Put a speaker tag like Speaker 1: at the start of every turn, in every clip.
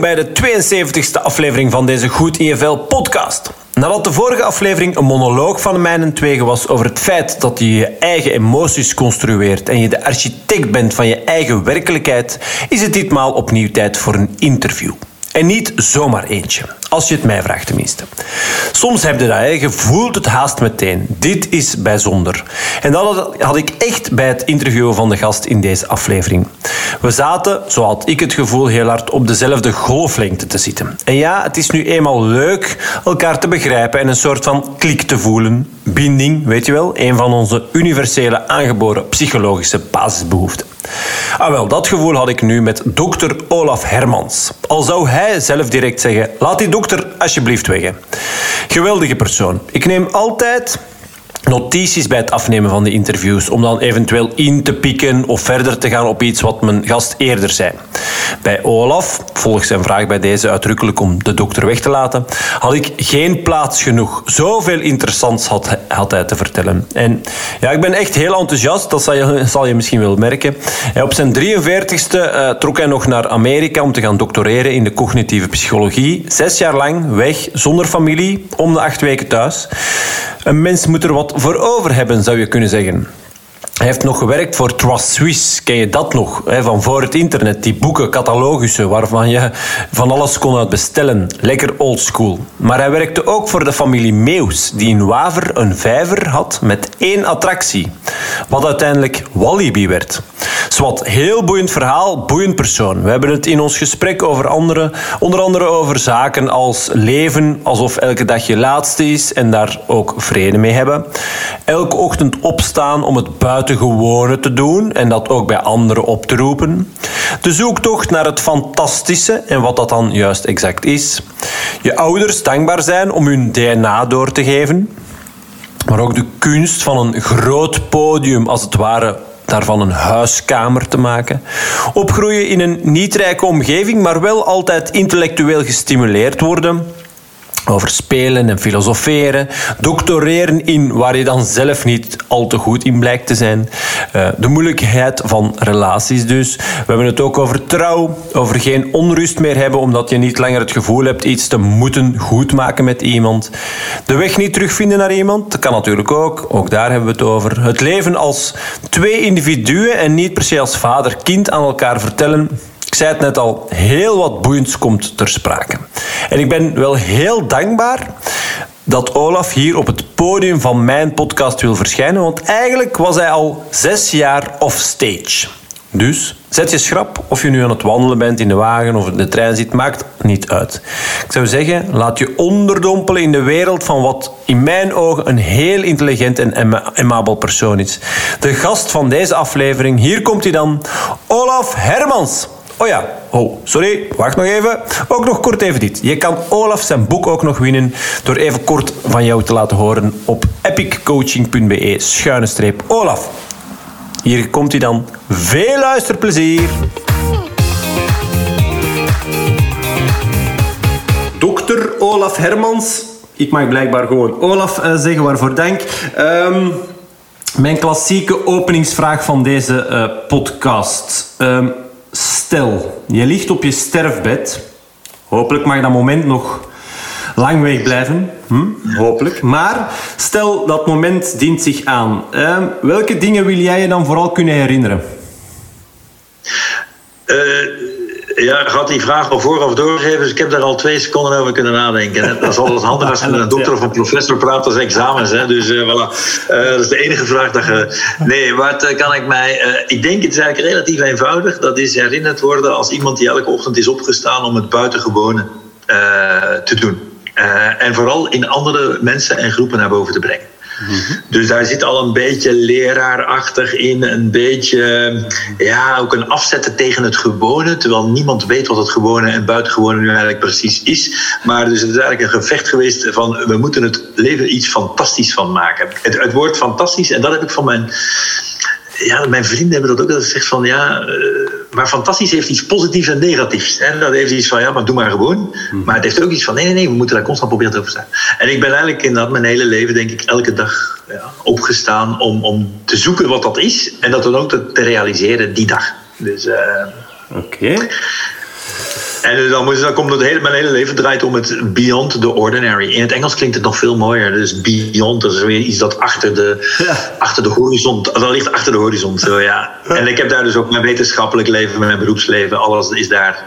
Speaker 1: Bij de 72e aflevering van deze Goed IFL podcast. Nadat de vorige aflevering een monoloog van mijn tweeën was over het feit dat je je eigen emoties construeert en je de architect bent van je eigen werkelijkheid, is het ditmaal opnieuw tijd voor een interview. En niet zomaar eentje, als je het mij vraagt tenminste. Soms heb je dat, je voelt het haast meteen. Dit is bijzonder. En dat had ik echt bij het interviewen van de gast in deze aflevering. We zaten, zo had ik het gevoel, heel hard op dezelfde golflengte te zitten. En ja, het is nu eenmaal leuk elkaar te begrijpen en een soort van klik te voelen. Binding, weet je wel, een van onze universele aangeboren psychologische basisbehoeften. Ah wel, dat gevoel had ik nu met dokter Olaf Hermans. Al zou hij zelf direct zeggen, laat die alsjeblieft weg. Geweldige persoon. Ik neem altijd notities bij het afnemen van de interviews om dan eventueel in te pikken of verder te gaan op iets wat mijn gast eerder zei. Bij Olaf, volgens zijn vraag bij deze uitdrukkelijk om de dokter weg te laten, had ik geen plaats genoeg. Zoveel interessants had, hij te vertellen. En ja, ik ben echt heel enthousiast, dat zal je, zal je misschien wel merken. Op zijn 43ste uh, trok hij nog naar Amerika om te gaan doctoreren in de cognitieve psychologie. Zes jaar lang weg, zonder familie, om de acht weken thuis. Een mens moet er wat voor over hebben, zou je kunnen zeggen. Hij heeft nog gewerkt voor Trust Suisse. Ken je dat nog? Van voor het internet. Die boeken, catalogussen, waarvan je van alles kon uit bestellen. Lekker oldschool. Maar hij werkte ook voor de familie Meus, die in Waver een vijver had met één attractie. Wat uiteindelijk Walibi werd. Zwat, heel boeiend verhaal, boeiend persoon. We hebben het in ons gesprek over andere, onder andere over zaken als leven alsof elke dag je laatste is en daar ook vrede mee hebben. Elke ochtend opstaan om het buitengewone te doen en dat ook bij anderen op te roepen. De zoektocht naar het fantastische en wat dat dan juist exact is. Je ouders dankbaar zijn om hun DNA door te geven. Maar ook de kunst van een groot podium, als het ware, daarvan een huiskamer te maken. Opgroeien in een niet-rijke omgeving, maar wel altijd intellectueel gestimuleerd worden over spelen en filosoferen, doctoreren in waar je dan zelf niet al te goed in blijkt te zijn. Uh, de moeilijkheid van relaties dus. We hebben het ook over trouw, over geen onrust meer hebben omdat je niet langer het gevoel hebt iets te moeten goedmaken met iemand. De weg niet terugvinden naar iemand, dat kan natuurlijk ook. Ook daar hebben we het over. Het leven als twee individuen en niet per se als vader-kind aan elkaar vertellen ik zei het net al, heel wat boeiends komt ter sprake. En ik ben wel heel dankbaar dat Olaf hier op het podium van mijn podcast wil verschijnen, want eigenlijk was hij al zes jaar offstage. Dus zet je schrap of je nu aan het wandelen bent in de wagen of in de trein zit, maakt niet uit. Ik zou zeggen, laat je onderdompelen in de wereld van wat in mijn ogen een heel intelligent en amabel persoon is. De gast van deze aflevering, hier komt hij dan, Olaf Hermans. Oh ja, oh, sorry, wacht nog even. Ook nog kort even dit. Je kan Olaf zijn boek ook nog winnen door even kort van jou te laten horen op epiccoaching.be schuine streep Olaf. Hier komt hij dan. Veel luisterplezier. Dokter Olaf Hermans. Ik mag blijkbaar gewoon Olaf uh, zeggen, waarvoor dank. Um, mijn klassieke openingsvraag van deze uh, podcast. Um, Stel, je ligt op je sterfbed. Hopelijk mag dat moment nog lang wegblijven. Hm? Hopelijk. Maar stel dat moment dient zich aan. Uh, welke dingen wil jij je dan vooral kunnen herinneren?
Speaker 2: Uh, ja, gaat die vraag al vooraf doorgeven. Dus ik heb daar al twee seconden over kunnen nadenken. Dat is altijd handig als je met een dokter of een professor praat als examens. Hè. Dus uh, voilà. Uh, dat is de enige vraag dat je... Nee, wat uh, kan ik mij... ik denk het is eigenlijk relatief eenvoudig. Dat is herinnerd worden als iemand die elke ochtend is opgestaan om het buitengewone te doen. en vooral in andere mensen en groepen naar boven te brengen. Dus daar zit al een beetje leraarachtig in, een beetje ja, ook een afzetten tegen het gewone, terwijl niemand weet wat het gewone en buitengewone nu eigenlijk precies is. Maar dus het is eigenlijk een gevecht geweest van we moeten het leven iets fantastisch van maken. Het, het woord fantastisch, en dat heb ik van mijn ja, mijn vrienden hebben dat ook dat gezegd van ja, uh, maar fantastisch heeft iets positiefs en negatiefs. En dat heeft iets van ja, maar doe maar gewoon. Mhm. Maar het heeft ook iets van nee, nee, nee, we moeten daar constant proberen te over staan. En ik ben eigenlijk inderdaad mijn hele leven, denk ik, elke dag ja, opgestaan om, om te zoeken wat dat is en dat dan ook te, te realiseren die dag. Dus. Uh,
Speaker 1: Oké.
Speaker 2: En dan, moet, dan komt het hele, mijn hele leven draait om het beyond the ordinary. In het Engels klinkt het nog veel mooier. Dus beyond, dat is weer iets dat achter de, achter de horizon, dat ligt achter de horizon. Zo, ja. En ik heb daar dus ook mijn wetenschappelijk leven, mijn beroepsleven, alles is daar.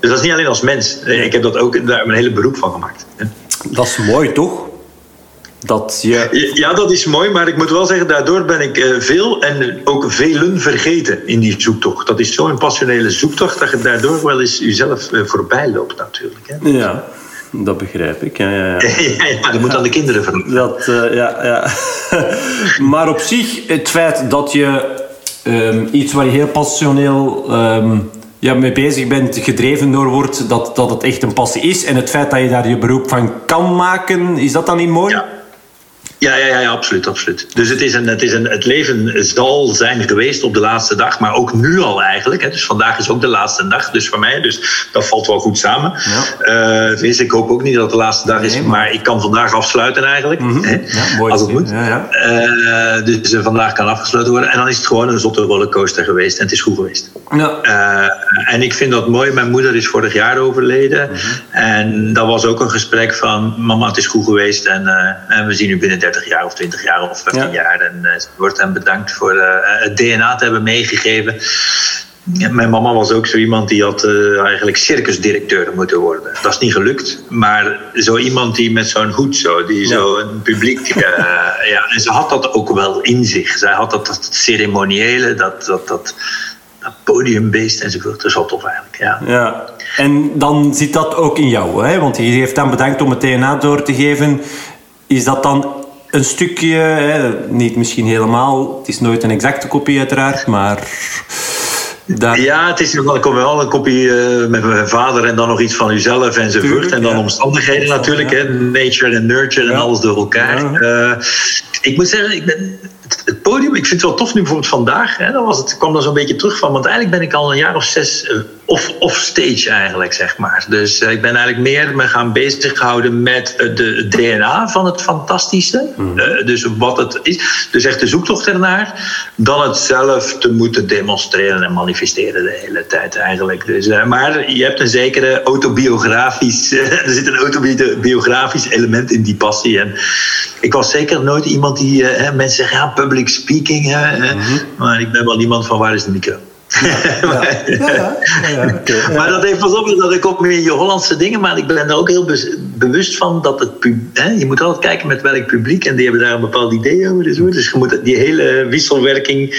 Speaker 2: Dus dat is niet alleen als mens. Ik heb dat ook daar mijn hele beroep van gemaakt.
Speaker 1: Dat is mooi, toch?
Speaker 2: Dat je... Ja, dat is mooi, maar ik moet wel zeggen, daardoor ben ik eh, veel en ook velen vergeten in die zoektocht. Dat is zo'n passionele zoektocht dat je daardoor wel eens jezelf eh, voorbij loopt, natuurlijk. Hè.
Speaker 1: Ja, dat begrijp ik. Ja, ja,
Speaker 2: ja. ja, dat moet aan de kinderen.
Speaker 1: Dat, uh, ja, ja. maar op zich, het feit dat je um, iets waar je heel passioneel. Um, ja, mee bezig bent, gedreven door wordt, dat, dat het echt een passie is. En het feit dat je daar je beroep van kan maken, is dat dan niet mooi?
Speaker 2: Ja. Ja, ja, ja, absoluut, absoluut. Dus het, is een, het, is een, het leven zal zijn geweest op de laatste dag, maar ook nu al eigenlijk. Hè. Dus vandaag is ook de laatste dag, dus voor mij. Dus dat valt wel goed samen. Ja. Uh, dus ik hoop ook niet dat het de laatste dag is, maar ik kan vandaag afsluiten eigenlijk. Mm -hmm. ja, mooi als het moet. Ja, uh, dus uh, vandaag kan afgesloten worden. En dan is het gewoon een zotte rollercoaster geweest en het is goed geweest. Ja. en ik vind dat mooi. Mijn moeder is vorig jaar overleden. Mm -hmm. En dat was ook een gesprek van: Mama, het is goed geweest en, en we zien u binnen 30 jaar of 20 jaar of 15 jaar. En uh, wordt hem bedankt voor uh, het DNA te hebben meegegeven. Mijn mama was ook zo iemand die had uh, eigenlijk circusdirecteur moeten worden. Dat is niet gelukt. Maar zo iemand die met zo'n hoed zo, die zo een publiek. ja, en ze had dat ook wel in zich. Zij had dat, dat ceremoniële, dat, dat, dat, dat podiumbeest enzovoort. Dat is wel tof eigenlijk. Ja.
Speaker 1: ja. En dan zit dat ook in jou, hè? want je heeft dan bedankt om het DNA door te geven. Is dat dan een stukje, hè, niet misschien helemaal, het is nooit een exacte kopie uiteraard, maar...
Speaker 2: Daar... Ja, het is wel een kopie uh, met mijn vader en dan nog iets van uzelf enzovoort. En dan ja. omstandigheden natuurlijk, hè, nature en nurture en alles door elkaar. Uh, ik moet zeggen, ik ben, het, het, podium, ik vind het wel tof nu bijvoorbeeld vandaag. Hè, dan was het, kwam daar zo'n beetje terug van, want eigenlijk ben ik al een jaar of zes uh, off, off stage eigenlijk, zeg maar. Dus ik ben eigenlijk meer me gaan bezighouden met de DNA van het fantastische. Mm. dus wat het is. Dus echt de zoektocht ernaar. Dan het zelf te moeten demonstreren en manifesteren de hele tijd eigenlijk. Dus, maar je hebt een zekere autobiografisch, er zit een autobiografisch element in die passie. En ik was zeker nooit iemand die, mensen zeggen, ja, public speaking. Hè, mm -hmm. Maar ik ben wel iemand van, waar is de micro? Ja. Ja, ja, okay. Maar dat heeft pas op dat ik ook meer je Hollandse dingen, maar ik ben er ook heel bewust van dat het hè, je moet altijd kijken met welk publiek en die hebben daar een bepaald idee over. Dus, dus je moet die hele wisselwerking,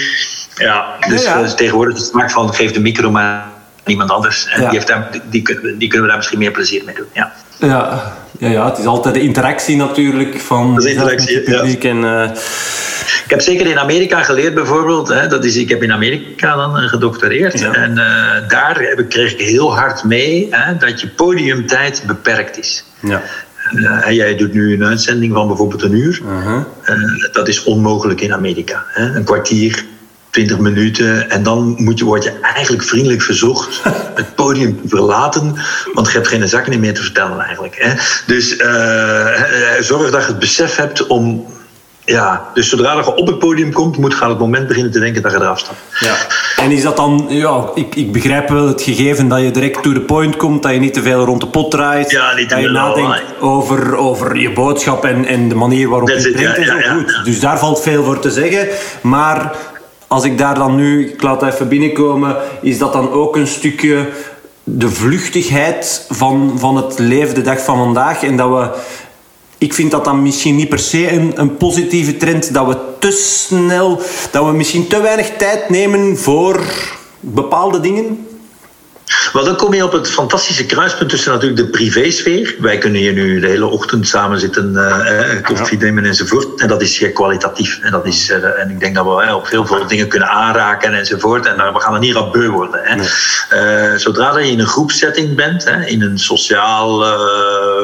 Speaker 2: ja, dus, dus tegenwoordig de smaak van geef de micro maar niemand anders. En die, heeft daar, die, die, kunnen we daar misschien meer plezier mee doen. Ja.
Speaker 1: Ja, ja, ja, het is altijd de interactie natuurlijk van
Speaker 2: de interactie,
Speaker 1: publiek.
Speaker 2: Ja.
Speaker 1: En, uh...
Speaker 2: Ik heb zeker in Amerika geleerd bijvoorbeeld. Hè, dat is, ik heb in Amerika dan gedoctoreerd. Ja. En uh, daar heb ik, kreeg ik heel hard mee hè, dat je podiumtijd beperkt is. Ja. Uh, jij doet nu een uitzending van bijvoorbeeld een uur. -huh. dat is onmogelijk in Amerika. Hè. Een kwartier, 20 minuten. En dan moet je, word je eigenlijk vriendelijk verzocht het podium te verlaten. Want je hebt geen zaken meer te vertellen eigenlijk. Hè? Dus uh, zorg dat je het besef hebt om. Ja, dus zodra je op het podium komt, moet je aan het moment beginnen te denken dat je eraf stapt.
Speaker 1: Ja. En is dat dan, ja, ik, ik begrijp wel het gegeven dat je direct to the point komt, dat je niet te veel rond de pot draait.
Speaker 2: Ja, niet
Speaker 1: dat je nadenkt over, over je boodschap en, en de manier waarop
Speaker 2: That's
Speaker 1: je het brengt.
Speaker 2: Ja,
Speaker 1: goed. Dus daar valt veel voor te zeggen. Maar als ik daar dan nu, ik laat even binnenkomen, is dat dan ook een stukje de vluchtigheid van, van het leven de dag van vandaag. En dat we, ik vind dat dan misschien niet per se een, een positieve trend, dat we te snel, dat we misschien te weinig tijd nemen voor bepaalde dingen.
Speaker 2: Wel, dan kom je op het fantastische kruispunt tussen natuurlijk de privésfeer. Wij kunnen hier nu de hele ochtend samen zitten, uh, koffie nemen enzovoort. En dat is zeer kwalitatief. En, dat is, uh, en ik denk dat we uh, op heel veel dingen kunnen aanraken enzovoort. En we gaan er niet rap beu worden. Hè. Nee. zodra je in een groepsetting bent, hè, in een sociaal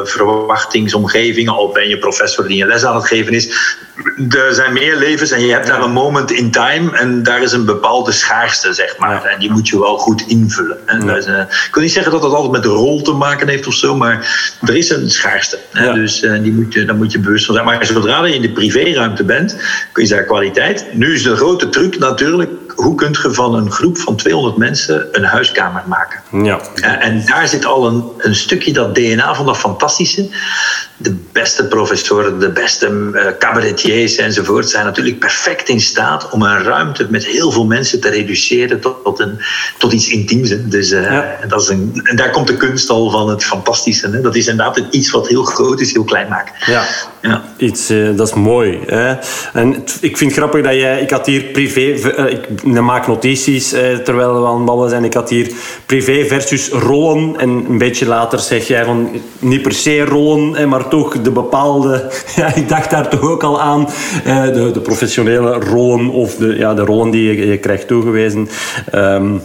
Speaker 2: verwachtingsomgeving, al ben je professor die een les aan het geven is, er zijn meer levens en je hebt daar een moment in time en daar is een bepaalde schaarste, zeg maar. En die moet je wel goed invullen. En dus, uh, ik wil niet zeggen dat dat altijd met de rol te maken heeft of zo, maar er is een schaarste. Dus uh, die moet je, daar moet je bewust van zijn. Maar zodra je in de privéruimte bent, kun je zeggen kwaliteit. Nu is de grote truc natuurlijk, hoe kun je van een groep van 200 mensen een huiskamer maken?
Speaker 1: Ja.
Speaker 2: En daar zit al een, een stukje dat DNA van dat fantastische. De beste professoren, de beste uh, cabaretiers enzovoort zijn natuurlijk perfect in staat om een ruimte met heel veel mensen te reduceren tot, tot, een, tot iets intiems. Dus uh, dat is een, en daar komt de kunst al van het fantastische. Hè? Dat is inderdaad iets wat heel groot is, heel klein maken.
Speaker 1: Ja, ja. Iets, uh, dat is mooi. Hè? En ik vind het grappig dat jij, ik had hier privé, ik maak notities terwijl we aan het ballen zijn, ik had hier privé versus rollen. En een beetje later zeg jij van niet per se rollen, maar toch de bepaalde. Ja, ik dacht daar toch ook al aan. De, de professionele rollen of de, ja, de rollen die je, je krijgt toegewezen. Um,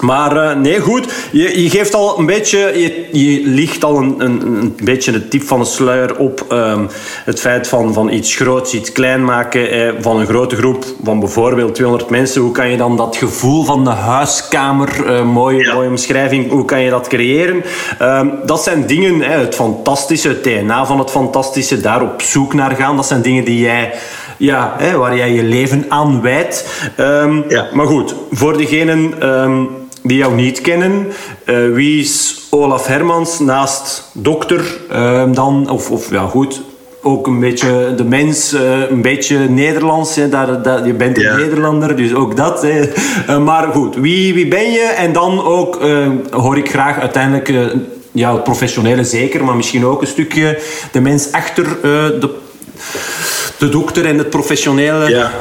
Speaker 1: maar uh, nee, goed. Je, je, geeft al een beetje... Je, je licht al een, een, een beetje het tip van de sluier op um, het feit van, van iets groots, iets klein maken eh, van een grote groep van bijvoorbeeld 200 mensen. Hoe kan je dan dat gevoel van de huiskamer, uh, mooie, ja. mooie omschrijving, hoe kan je dat creëren? Um, dat zijn dingen, hè, het fantastische, het DNA van het fantastische, daar op zoek naar gaan. Dat zijn dingen die jij ja, hè, waar jij je leven aan wijdt. Um, ja. Maar goed, voor degenen um, die jou niet kennen, uh, wie is Olaf Hermans naast dokter um, dan? Of, of ja, goed, ook een beetje de mens, uh, een beetje Nederlands. Hè, daar, daar, je bent een ja. Nederlander, dus ook dat. Hè. Uh, maar goed, wie, wie ben je? En dan ook hoor ik graag uiteindelijk ja, het professionele zeker, maar misschien ook een stukje de mens achter de de dokter en het professionele.
Speaker 2: Ja.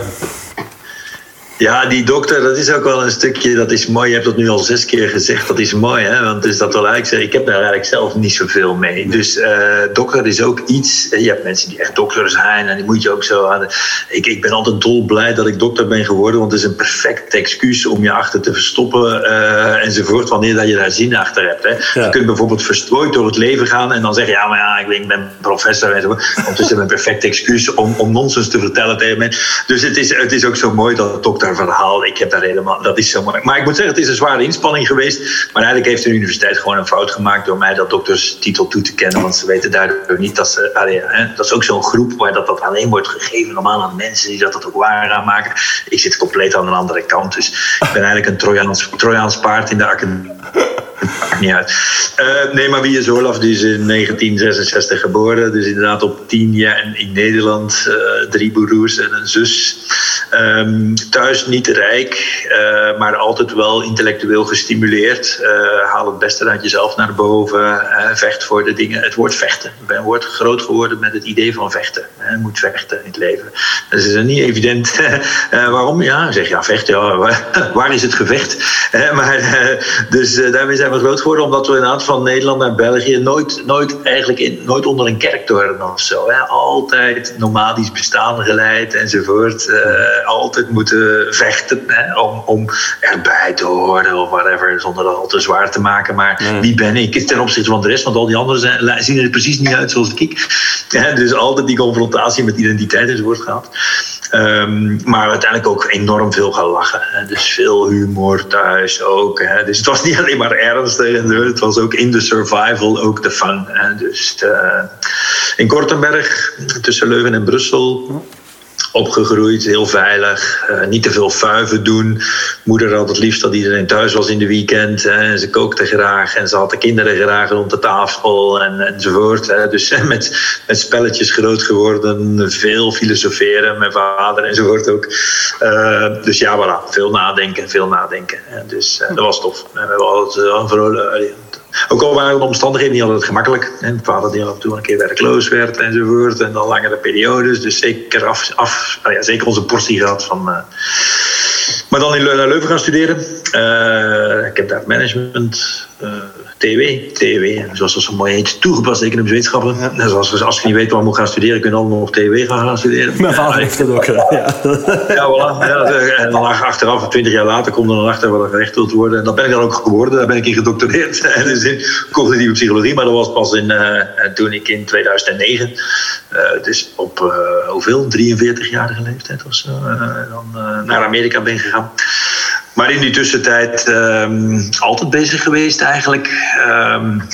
Speaker 2: Ja, die dokter, dat is ook wel een stukje, dat is mooi. Je hebt dat nu al zes keer gezegd, dat is mooi. Hè? Want dus dat wil eigenlijk zeggen, ik heb daar eigenlijk zelf niet zoveel mee. Dus uh, dokter is ook iets, je hebt mensen die echt dokter zijn en die moet je ook zo aan. Ik, ik ben altijd dol blij dat ik dokter ben geworden, want het is een perfect excuus om je achter te verstoppen uh, enzovoort, wanneer dat je daar zin achter hebt. Hè? Ja. Je kunt bijvoorbeeld verstrooid door het leven gaan en dan zeggen, ja, maar ja, ik ben professor enzovoort. Want het is een perfect excuus om, om nonsens te vertellen tegen mensen. Dus het is, het is ook zo mooi dat dokter verhaal. Ik heb daar helemaal, dat is zo moeilijk. Maar ik moet zeggen, het is een zware inspanning geweest. Maar eigenlijk heeft de universiteit gewoon een fout gemaakt door mij dat dokterstitel toe te kennen. Want ze weten daardoor niet dat ze. Hè, dat is ook zo'n groep waar dat, dat alleen wordt gegeven, normaal aan mensen die dat, dat ook waar aan maken. Ik zit compleet aan de andere kant. Dus ik ben eigenlijk een Trojaans, Trojaans paard in de academie maakt niet uit. Uh, nee, maar wie is Olaf? Die is in 1966 geboren. Dus inderdaad op tien jaar in Nederland. Uh, drie broers en een zus. Um, thuis niet rijk, uh, maar altijd wel intellectueel gestimuleerd. haal het beste uit jezelf naar boven. vecht voor de dingen. Het woord vechten. Ik ben woord groot geworden met het idee van vechten. Je moet vechten in het leven. Dat is niet evident. waarom? Ja, zeg ja, vechten. Ja, waar is het gevecht? maar, dus daarmee zijn we groot geworden omdat we inderdaad van Nederland naar België nooit, nooit, eigenlijk in, nooit onder een kerktoren of zo. Hè. Altijd nomadisch bestaan geleid enzovoort. Uh, altijd moeten vechten hè, om, om erbij te horen of whatever, zonder dat al te zwaar te maken. Maar nee. wie ben ik ten opzichte van de rest? Want al die anderen zijn, zien er precies niet uit zoals ik. Ja, dus altijd die confrontatie met identiteit enzovoort gehad. Um, maar uiteindelijk ook enorm veel gelachen. Hè. Dus veel humor thuis ook. Hè. Dus het was niet alleen maar ernstig. Het was ook in de survival ook de fun. Hè. Dus uh, in Kortenberg, tussen Leuven en Brussel opgegroeid, heel veilig. Uh, niet te veel vuiven doen. Moeder had het liefst dat iedereen thuis was in de weekend. Hè. En ze kookte graag en ze had de kinderen graag rond de tafel en, enzovoort. Hè. Dus met, met spelletjes groot geworden. Veel filosoferen met vader enzovoort ook. Uh, dus ja, voilà. Veel nadenken, veel nadenken. Dus dat was tof. We hebben altijd een vrolijk ook al waren de omstandigheden niet altijd gemakkelijk. Mijn vader die af en een keer werkloos werd enzovoort. En dan langere periodes. Dus zeker, af, af, nou ja, zeker onze portie gehad van... Uh, maar dan in Leuven gaan studeren. Uh, ik heb daar management... TW, TW, zoals dat zo mooi heet, toegepaste economische wetenschappen. Ja. Als, als je niet weet waar je moet gaan studeren, kun je allemaal op TW gaan, gaan studeren.
Speaker 1: Mijn vader heeft het ook gedaan, ja.
Speaker 2: Ja, voilà. Ja, en dan achteraf, twintig jaar later, komt er dan achter wat er gerecht wilt worden. En dat ben ik dan ook geworden, daar ben ik in gedoctoreerd. dus in cognitieve psychologie, maar dat was pas in, uh, toen ik in 2009, uh, dus op uh, hoeveel, 43-jarige leeftijd of zo, dan naar Amerika ben gegaan. Maar in die tussentijd um, altijd bezig geweest eigenlijk. Um,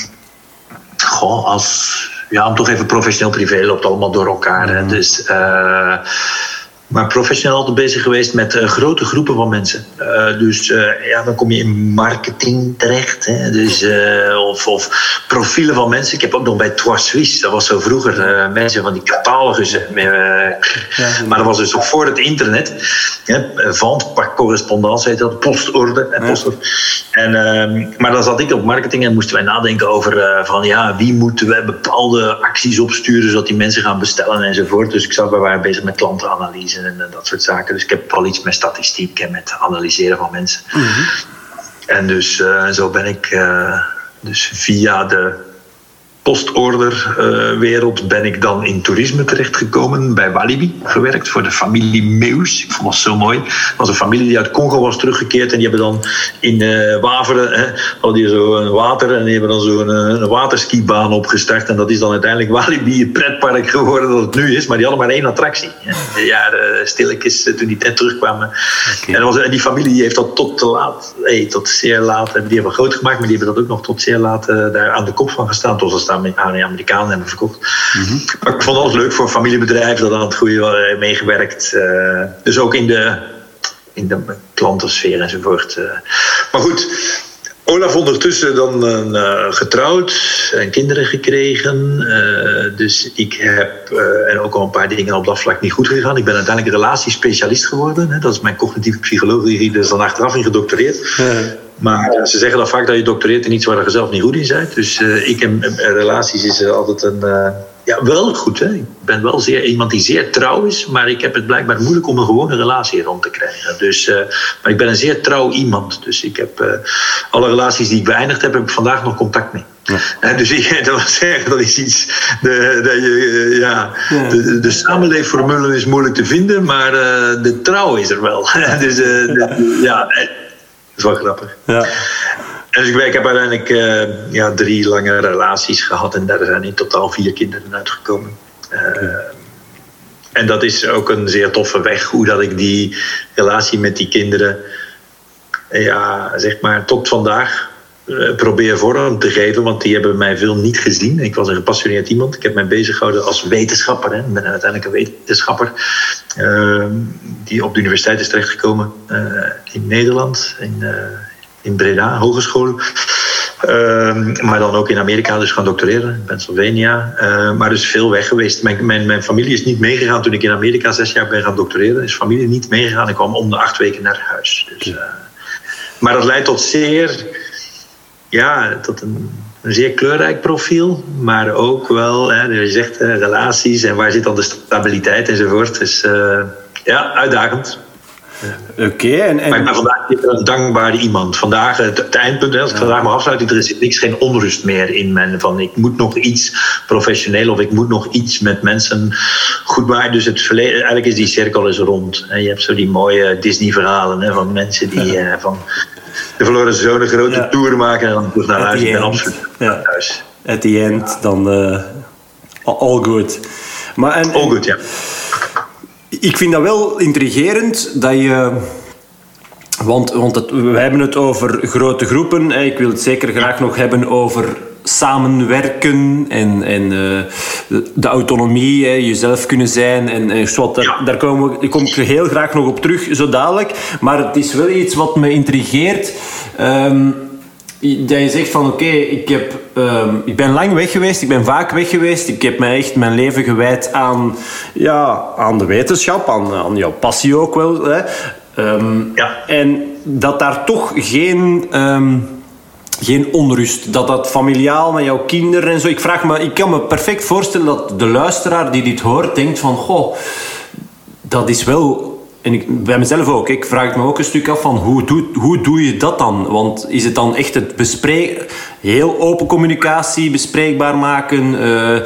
Speaker 2: goh, als, ja, om toch even professioneel privé loopt allemaal door elkaar. Hè. Dus uh, maar professioneel altijd bezig geweest met uh, grote groepen van mensen. Uh, dus uh, ja, dan kom je in marketing terecht. Hè? Dus, of, of, profielen van mensen. Ik heb ook nog bij Trois Suisse, dat was zo vroeger mensen van die catalogus. ja, maar dat was dus ook voor het internet. Vant, par correspondance heet dat, postorde. En, postorde. en, ehm, maar dan zat ik op marketing en moesten wij nadenken over van ja, wie moeten we bepaalde acties opsturen zodat die mensen gaan bestellen enzovoort. Dus ik zat, we waren bezig met en, dat soort zaken. Dus ik heb al iets met statistiek en met analyseren van mensen. Mhm. En dus uh, zo ben ik uh, dus via de postorderwereld uh, ben ik dan in toerisme terechtgekomen. Bij Walibi gewerkt voor de familie Meus. Ik vond dat zo mooi. Het was een familie die uit Congo was teruggekeerd. En die hebben dan in uh, Waveren hè, hadden die zo een water. En die hebben dan zo'n een, een waterskibaan opgestart. En dat is dan uiteindelijk Walibi, het pretpark geworden dat het nu is. Maar die hadden maar één attractie. De jaren stilletjes eh, toen die net terugkwamen. Okay. En, was, en, die familie die heeft dat tot te laat, hey, tot zeer laat. Die hebben groot gemaakt. Maar die hebben dat ook nog tot zeer laat uh, daar aan de kop van gestaan. Tot ze aan Amerikanen hebben verkocht. Mhm. Maar ik vond het leuk voor een familiebedrijf dat aan het goede meegewerkt. Uh, dus ook in de, in de klantensfeer enzovoort. Uh. Maar goed, Olaf ondertussen dan uh, getrouwd en kinderen gekregen. Uh, dus ik heb, uh, en ook al een paar dingen op dat vlak niet goed gegaan. Ik ben uiteindelijk relatiespecialist geworden. Hè. Dat is mijn cognitieve psychologie, dus dan achteraf in gedoctoreerd. Maar ze zeggen dan vaak dat je doctoreert in iets waar je zelf niet goed in bent. Dus ik en relaties is altijd een ja, wel goed. Hè. Ik ben wel zeer, iemand die zeer trouw is, maar ik heb het blijkbaar moeilijk om een gewone relatie rond te krijgen. Dus, uh, maar ik ben een zeer trouw iemand. Dus ik heb alle relaties die ik beëindigd heb, heb ik vandaag nog contact mee. Ja. dus ik, dat wil zeggen, dat is iets. De, dat je, ja. De, de samenleefformule is moeilijk te vinden, maar de trouw is er wel. dus de, ja, is wel grappig. Ja. Dus ik, ik heb uiteindelijk uh, ja, drie lange relaties gehad en daar zijn in totaal vier kinderen uitgekomen. Uh, en dat is ook een zeer toffe weg, hoe dat ik die relatie met die kinderen, ja, zeg maar, tot vandaag probeer vorm te geven, want die hebben mij veel niet gezien. Ik was een gepassioneerd iemand. Ik heb mij bezig gehouden als wetenschapper. Hè. Ik ben uiteindelijk een wetenschapper die op de universiteit is terechtgekomen in Nederland, in, in Breda, hogeschool. Uh, maar dan ook in Amerika, dus gaan doctoreren in Pennsylvania. Uh, maar dus veel weg geweest. Mijn, mijn, mijn, familie is niet meegegaan toen ik in Amerika zes jaar ben gaan doctoreren. Is familie niet meegegaan. Ik kwam om de acht weken naar huis. Dus, maar dat leidt tot zeer, ja, tot een, een zeer kleurrijk profiel. Maar ook wel, hè, je zegt relaties en waar zit dan de stabiliteit enzovoort. Dus ja, uitdagend.
Speaker 1: Oké. en, en...
Speaker 2: Maar ik ben vandaag een dankbare iemand. Vandaag, het, het eindpunt, als ik vandaag maar afsluit, er is niks, geen onrust meer in mijn van ik moet nog iets professioneel of ik moet nog iets met mensen goed maken. Dus het verleden, eigenlijk is die cirkel is rond. En je hebt zo die mooie Disney-verhalen van mensen die ja. van de verloren een grote ja. tour maken en dan terug naar huis. Ben absoluut ja. thuis.
Speaker 1: At the end, dan uh, all good.
Speaker 2: Maar en, all good, ja.
Speaker 1: Ik vind dat wel intrigerend dat je. Want, want het, we hebben het over grote groepen. Ik wil het zeker graag nog hebben over samenwerken en, en uh, de autonomie, hè, jezelf kunnen zijn. En, en wat, daar, daar komen we, kom ik heel graag nog op terug, zo dadelijk. Maar het is wel iets wat me intrigeert. Um, dat je zegt van oké, ik ik, um, ik ben lang weg geweest, ik ben vaak weg geweest. Ik heb mij echt mijn leven gewijd aan, ja, aan de wetenschap, aan, aan jouw passie ook wel. Hè. Um, ja. En dat daar toch geen, geen onrust, dat dat familiaal met jouw kinderen en zo. Ik vraag me, ik kan me perfect voorstellen dat de luisteraar die dit hoort denkt van goh, dat is wel en ik, bij mezelf ook. Ik vraag me ook een stuk af van hoe doe, hoe doe je dat dan? Want is het dan echt het bespreken, heel open communicatie bespreekbaar maken? Uh,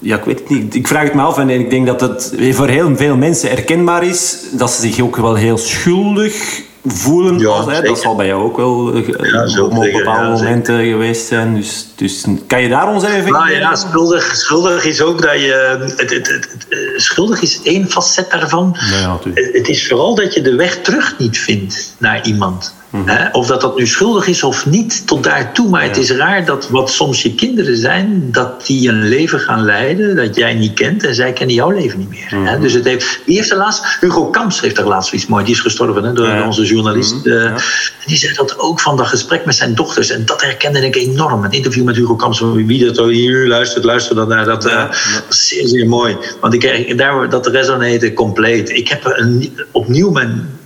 Speaker 1: ja, ik weet het niet. Ik vraag het me af en ik denk dat het voor heel veel mensen herkenbaar is dat ze zich ook wel heel schuldig voelen. Ja, hè? Dat zal bij jou ook wel ja, op bepaalde momenten geweest zijn. Dus, dus kan je daar ons even
Speaker 2: nou, ja, schuldig, schuldig is ook dat je... Het, het, het, eh, schuldig is één facet daarvan. Het is vooral dat je de weg terug niet vindt naar iemand. Mhm. Of dat dat nu schuldig is of niet, tot daartoe. Maar het is raar dat wat soms je kinderen zijn, dat die een leven gaan leiden dat jij niet kent en zij kennen jouw leven niet meer. Mhm. Dus het heeft, wie heeft er laatst, Hugo Kamps heeft er laatst iets mooi, die is gestorven hè, door onze journalist. Mhm. Eh, die zei dat ook van dat gesprek met zijn dochters. En dat herkende ik enorm. Een interview met Hugo Kamps, wie dat hier luistert, luister dan naar. Dat, uh, is zeer, zeer mooi. Want ik, daar, dat resoneerde compleet. Ik heb een, opnieuw mijn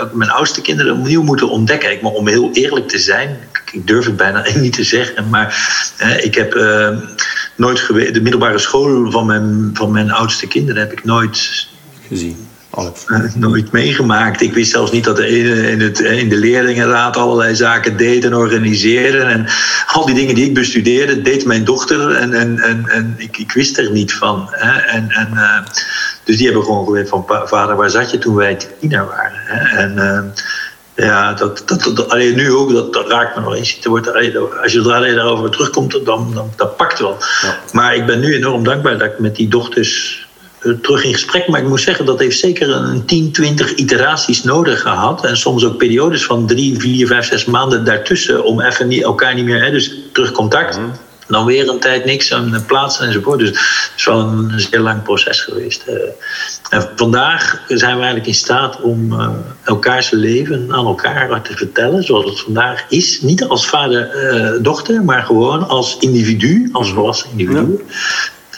Speaker 2: ook mijn oudste kinderen opnieuw moeten ontdekken. Ik, maar om heel eerlijk te zijn, ik durf het bijna niet te zeggen, maar ik heb uh, nooit geweest. De middelbare school van mijn, van mijn oudste kinderen heb ik nooit
Speaker 1: gezien.
Speaker 2: Uh, nooit meegemaakt. Ik wist zelfs niet dat de in, het, in de leerlingenraad allerlei zaken deed en organiseerde. En al die dingen die ik bestudeerde, deed mijn dochter. En, en, en, en ik, ik wist er niet van. Hè. En, en, uh, dus die hebben gewoon geweten van vader, waar zat je toen wij tiener waren? Hè? En uh, ja, dat, dat, dat, alleen nu ook, dat, dat raakt me nog eens. Wordt, als je er daarover terugkomt, dan, dan dat pakt wel. Ja. Maar ik ben nu enorm dankbaar dat ik met die dochters eh, terug in gesprek. Maar ik moet zeggen, dat heeft zeker een 10, 20 iteraties nodig gehad. En soms ook periodes van 3, 4, 5, 6 maanden daartussen. Om even niet, elkaar niet meer, hè, dus terug contact. Mm. Dan weer een tijd niks aan plaatsen enzovoort. Dus het is wel een zeer lang proces geweest. Uh, en vandaag zijn we eigenlijk in staat om uh, elkaars leven aan elkaar te vertellen. Zoals het vandaag is. Niet als vader-dochter, maar gewoon als individu, als volwassen individu. Ja.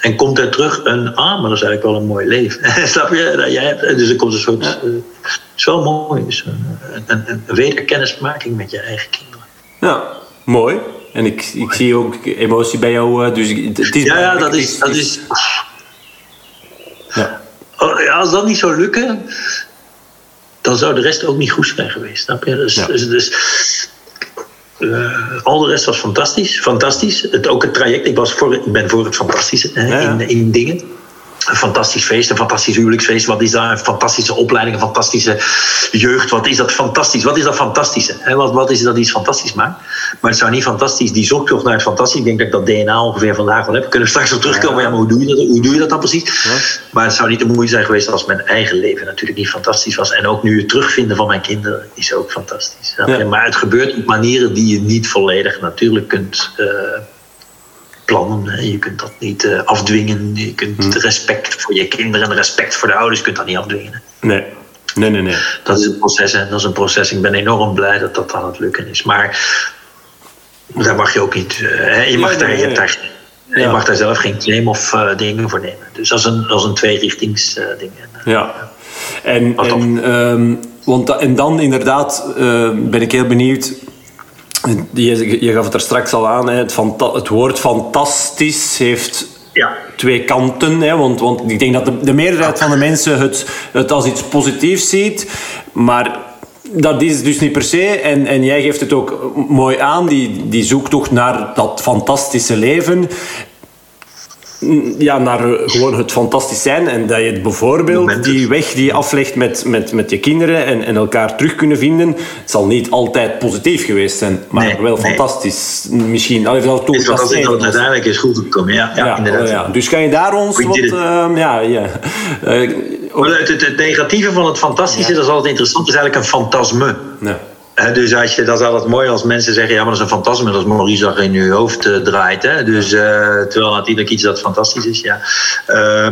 Speaker 2: En komt er terug een, ah, maar dat is eigenlijk wel een mooi leven. Snap je? Jij hebt, dus er komt een soort, ja. uh, het is wel mooi, dus een, een, een wederkennismaking met je eigen kinderen.
Speaker 1: Ja, mooi. En ik, ik zie ook emotie bij jou. Uh, dus het is
Speaker 2: ja, ja, dat is. Dat is ja. Oh, als dat niet zou lukken, dan zou de rest ook niet goed zijn geweest. Snap je? Dus, ja. dus, dus uh, al de rest was fantastisch. fantastisch. Het, ook het traject. Ik, was voor, ik ben voor het fantastische hè, ja. in, in dingen een fantastisch feest, een fantastisch huwelijksfeest. Wat is dat? Een fantastische opleiding, een fantastische jeugd. Wat is dat fantastisch? Wat is dat fantastische? Wat, wat is dat iets fantastisch maakt? Maar het zou niet fantastisch, die zoektocht naar het fantastisch. Ik denk dat ik dat DNA ongeveer vandaag wel heb. Kunnen we straks op terugkomen. Ja, maar hoe doe je dat, hoe doe je dat dan precies? Ja. Maar het zou niet de moeite zijn geweest als mijn eigen leven natuurlijk niet fantastisch was. En ook nu het terugvinden van mijn kinderen is ook fantastisch. Ja. Maar het gebeurt op manieren die je niet volledig natuurlijk kunt. Uh, plannen. Je kunt dat niet uh, afdwingen. Je kunt hm. respect voor je kinderen en respect voor de ouders kunt dat niet afdwingen.
Speaker 1: Nee. Nee, nee, nee.
Speaker 2: Dat is een proces en dat is een proces. Ik ben enorm blij dat dat aan het lukken is. Maar daar mag je ook niet. Uh, je, mag daar, nee, nee. daar, je mag daar zelf geen claim of uh, dingen voor nemen. Dus dat is een, dat is een tweerichtings ding.
Speaker 1: Ja. En, en, um, want, en dan inderdaad ben ik heel benieuwd je, je gaf het er straks al aan, het, het woord fantastisch heeft ja. twee kanten. Hè, want, want ik denk dat de, de meerderheid van de mensen het, het als iets positiefs ziet. Maar dat is dus niet per se. En, en jij geeft het ook mooi aan, die, die zoektocht naar dat fantastische leven ja, naar gewoon het fantastisch zijn. En dat je bijvoorbeeld die weg die je aflegt met, met, met je kinderen en, en elkaar terug kunnen vinden, zal niet altijd positief geweest zijn, maar nee, wel nee. fantastisch. Misschien. Allee, dat
Speaker 2: is wat als het uiteindelijk is goed gekomen. Ja, ja, ja, inderdaad.
Speaker 1: Oh, ja. Dus kan je daar ons wat... Uh, ja, ja.
Speaker 2: Uh, het, het, het, negatieve van het fantastische, dat is altijd interessant, is eigenlijk een fantasme. Ja. Dus als je, dat is altijd mooi als mensen zeggen: ja, maar dat is een fantasme, dat is Maurice dat in je hoofd uh, draait. Hè? Dus, uh, terwijl natuurlijk iets dat fantastisch is. Ja. Uh,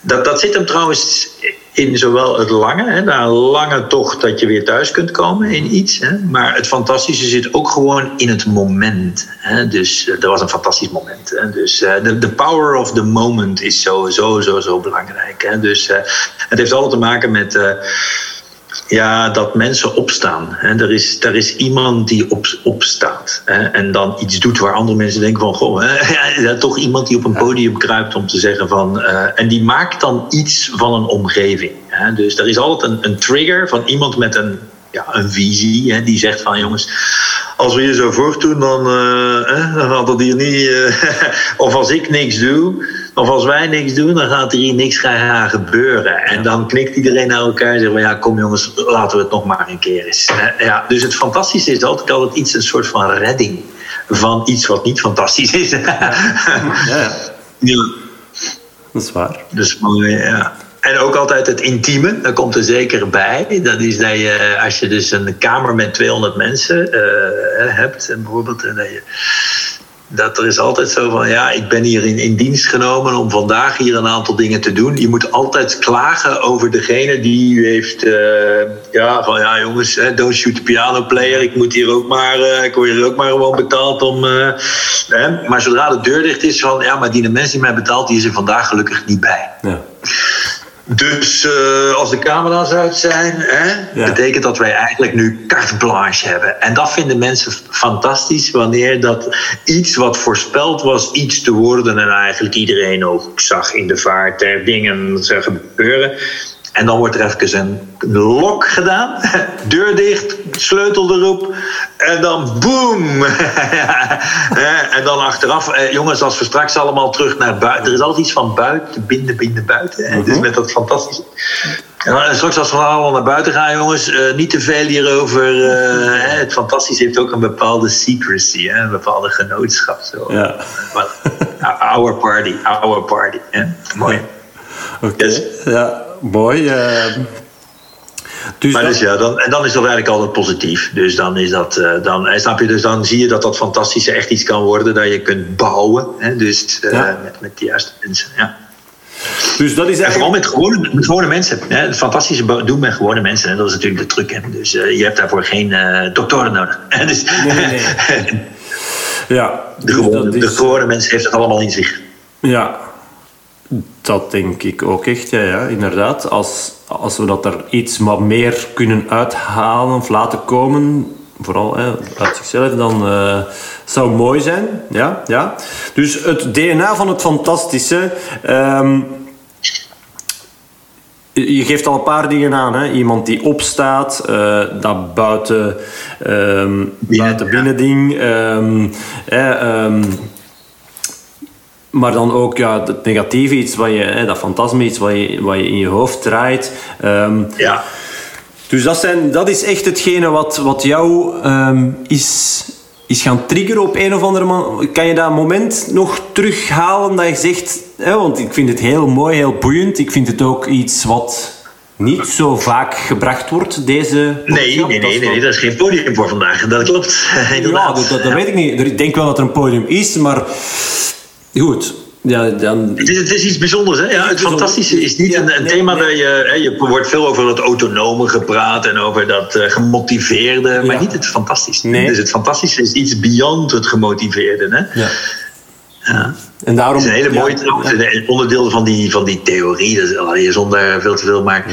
Speaker 2: dat, dat zit hem trouwens in zowel het lange, hè, een lange tocht dat je weer thuis kunt komen in iets. Hè, maar het fantastische zit ook gewoon in het moment. Hè, dus uh, dat was een fantastisch moment. Hè, dus de power of the moment is zo, zo, zo, zo belangrijk. Hè, dus het heeft alles te maken met ja, dat mensen opstaan. Hè. Er, is, er is iemand die op, opstaat hè, en dan iets doet waar andere mensen denken van... Goh, hè, toch iemand die op een podium kruipt om te zeggen van... Uh, en die maakt dan iets van een omgeving. Hè. Dus er is altijd een, een trigger van iemand met een, ja, een visie hè, die zegt van... jongens, als we je zo voortdoen, dan, uh, dan gaat dat hier niet... Uh, of als ik niks doe of als wij niks doen, dan gaat er hier niks gaan gebeuren. En dan knikt iedereen naar elkaar en zegt van ja, kom jongens, laten we het nog maar een keer eens. Ja, dus het fantastische is altijd altijd iets, een soort van redding van iets wat niet fantastisch is. Ja.
Speaker 1: ja. ja. Dat is waar.
Speaker 2: Dus mooi, ja. En ook altijd het intieme, dat komt er zeker bij. Dat is dat je, als je dus een kamer met 200 mensen uh, hebt, bijvoorbeeld, en dat je dat er is altijd zo van, ja, ik ben hier in, in dienst genomen om vandaag hier een aantal dingen te doen. Je moet altijd klagen over degene die u heeft, uh, ja, van ja jongens, don't shoot the piano player. Ik moet hier ook maar, ik word hier ook maar gewoon betaald om, hè. Maar zodra de deur dicht is van, ja, maar die de mensen die mij betaalt, die is er vandaag gelukkig niet bij. Ja. Dus uh, als de camera's uit zijn, hè, betekent dat wij eigenlijk nu carte blanche hebben. En dat vinden mensen fantastisch wanneer dat iets wat voorspeld was iets te worden en eigenlijk iedereen ook zag in de vaart er dingen gebeuren. En dan wordt er even een lok gedaan, deur dicht, sleutel erop en dan boom. en dan achteraf, eh, jongens, als we straks allemaal terug naar buiten. Er is altijd iets van buiten, binnen, binnen, buiten. Mm Dus met dat fantastische. En straks als we allemaal naar buiten gaan, jongens, uh, niet te veel hierover. Uh, het fantastische heeft ook een bepaalde secrecy, hè, een bepaalde genootschap. Zo. Ja. our party, our party. Mooi.
Speaker 1: Oké, okay. ja mooi. Uh,
Speaker 2: dus maar dus ja, dan, en dan is dat eigenlijk altijd positief. Dus dan is dat, uh, dan, snap je, dus dan zie je dat dat fantastische echt iets kan worden dat je kunt bouwen. Hè? Dus uh, ja. met, met de juiste mensen. Ja. Dus dat is eigenlijk... En vooral met gewone, met gewone mensen. Hè? Het fantastische doen met gewone mensen. En dat is natuurlijk de truc. Hè? Dus uh, je hebt daarvoor geen doktoren nodig. dus, nee, nee, nee. ja, de, gewone, is... de gewone mens heeft het allemaal in zich.
Speaker 1: Ja, dat denk ik ook echt, ja, ja inderdaad. Als, als we dat er iets wat meer kunnen uithalen of laten komen, vooral hè, uit zichzelf, dan uh, zou het mooi zijn. Ja, ja. Dus het DNA van het fantastische. Um, je geeft al een paar dingen aan. Hè? Iemand die opstaat, uh, dat buiten, um, buiten binnending. Um, maar dan ook ja, het negatieve, iets wat je, hè, dat fantasme, iets wat je, wat je in je hoofd draait. Um, ja. Dus dat, zijn, dat is echt hetgene wat, wat jou um, is, is gaan triggeren op een of andere manier. Kan je dat moment nog terughalen dat je zegt... Hè, want ik vind het heel mooi, heel boeiend. Ik vind het ook iets wat niet zo vaak gebracht wordt, deze
Speaker 2: Nee, nee, nee, nee, nee, dat is geen podium voor vandaag. Dat klopt.
Speaker 1: ja, dat, dat, weet ik niet. Ik denk wel dat er een podium is, maar Goed. Ja, dan...
Speaker 2: het, is, het is iets bijzonders. Hè? Ja, het fantastische is niet een, een thema dat je... Hè, je wordt veel over het autonome gepraat en over dat uh, gemotiveerde, maar niet het fantastische. Nee. Dus het fantastische is iets beyond het gemotiveerde. Hè? Ja. Ja. En daarom, het is een hele mooie ja, onderdeel van die, van die theorie, dat is zonder veel te veel maken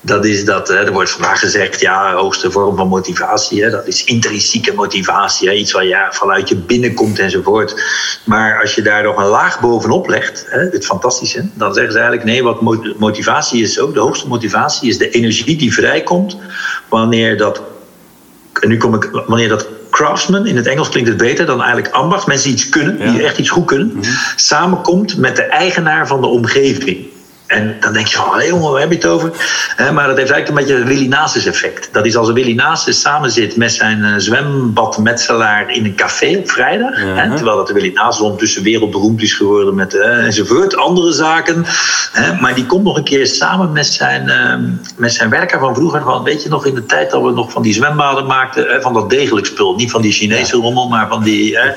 Speaker 2: dat is dat, hè, er wordt vandaag gezegd, ja, hoogste vorm van motivatie, hè, dat is intrinsieke motivatie, hè, iets wat ja, vanuit je binnenkomt enzovoort. Maar als je daar nog een laag bovenop legt, hè, het fantastische, dan zeggen ze eigenlijk, nee, wat motivatie is ook, de hoogste motivatie is de energie die vrijkomt wanneer dat, en nu kom ik, wanneer dat craftsman, in het Engels klinkt het beter dan eigenlijk ambacht, mensen die iets kunnen, die echt iets goed kunnen, mhm. samenkomt met de eigenaar van de omgeving. En dan denk je, oh, jongen, waar heb je het over? maar dat heeft eigenlijk een beetje een Willy Nasus effect. Dat is als een Willy Nasus samen zit met zijn uh, zwembadmetselaar in een café op vrijdag. terwijl dat de Willy Nasus ondertussen wereldberoemd is geworden met uh, enzovoort, andere zaken. maar die komt nog een keer samen met zijn, ehm, met zijn werker van vroeger. Van, weet je nog, in de tijd dat we nog van die zwembaden maakten, van dat degelijk spul. Niet van die Chinese rommel, maar van die... Ja.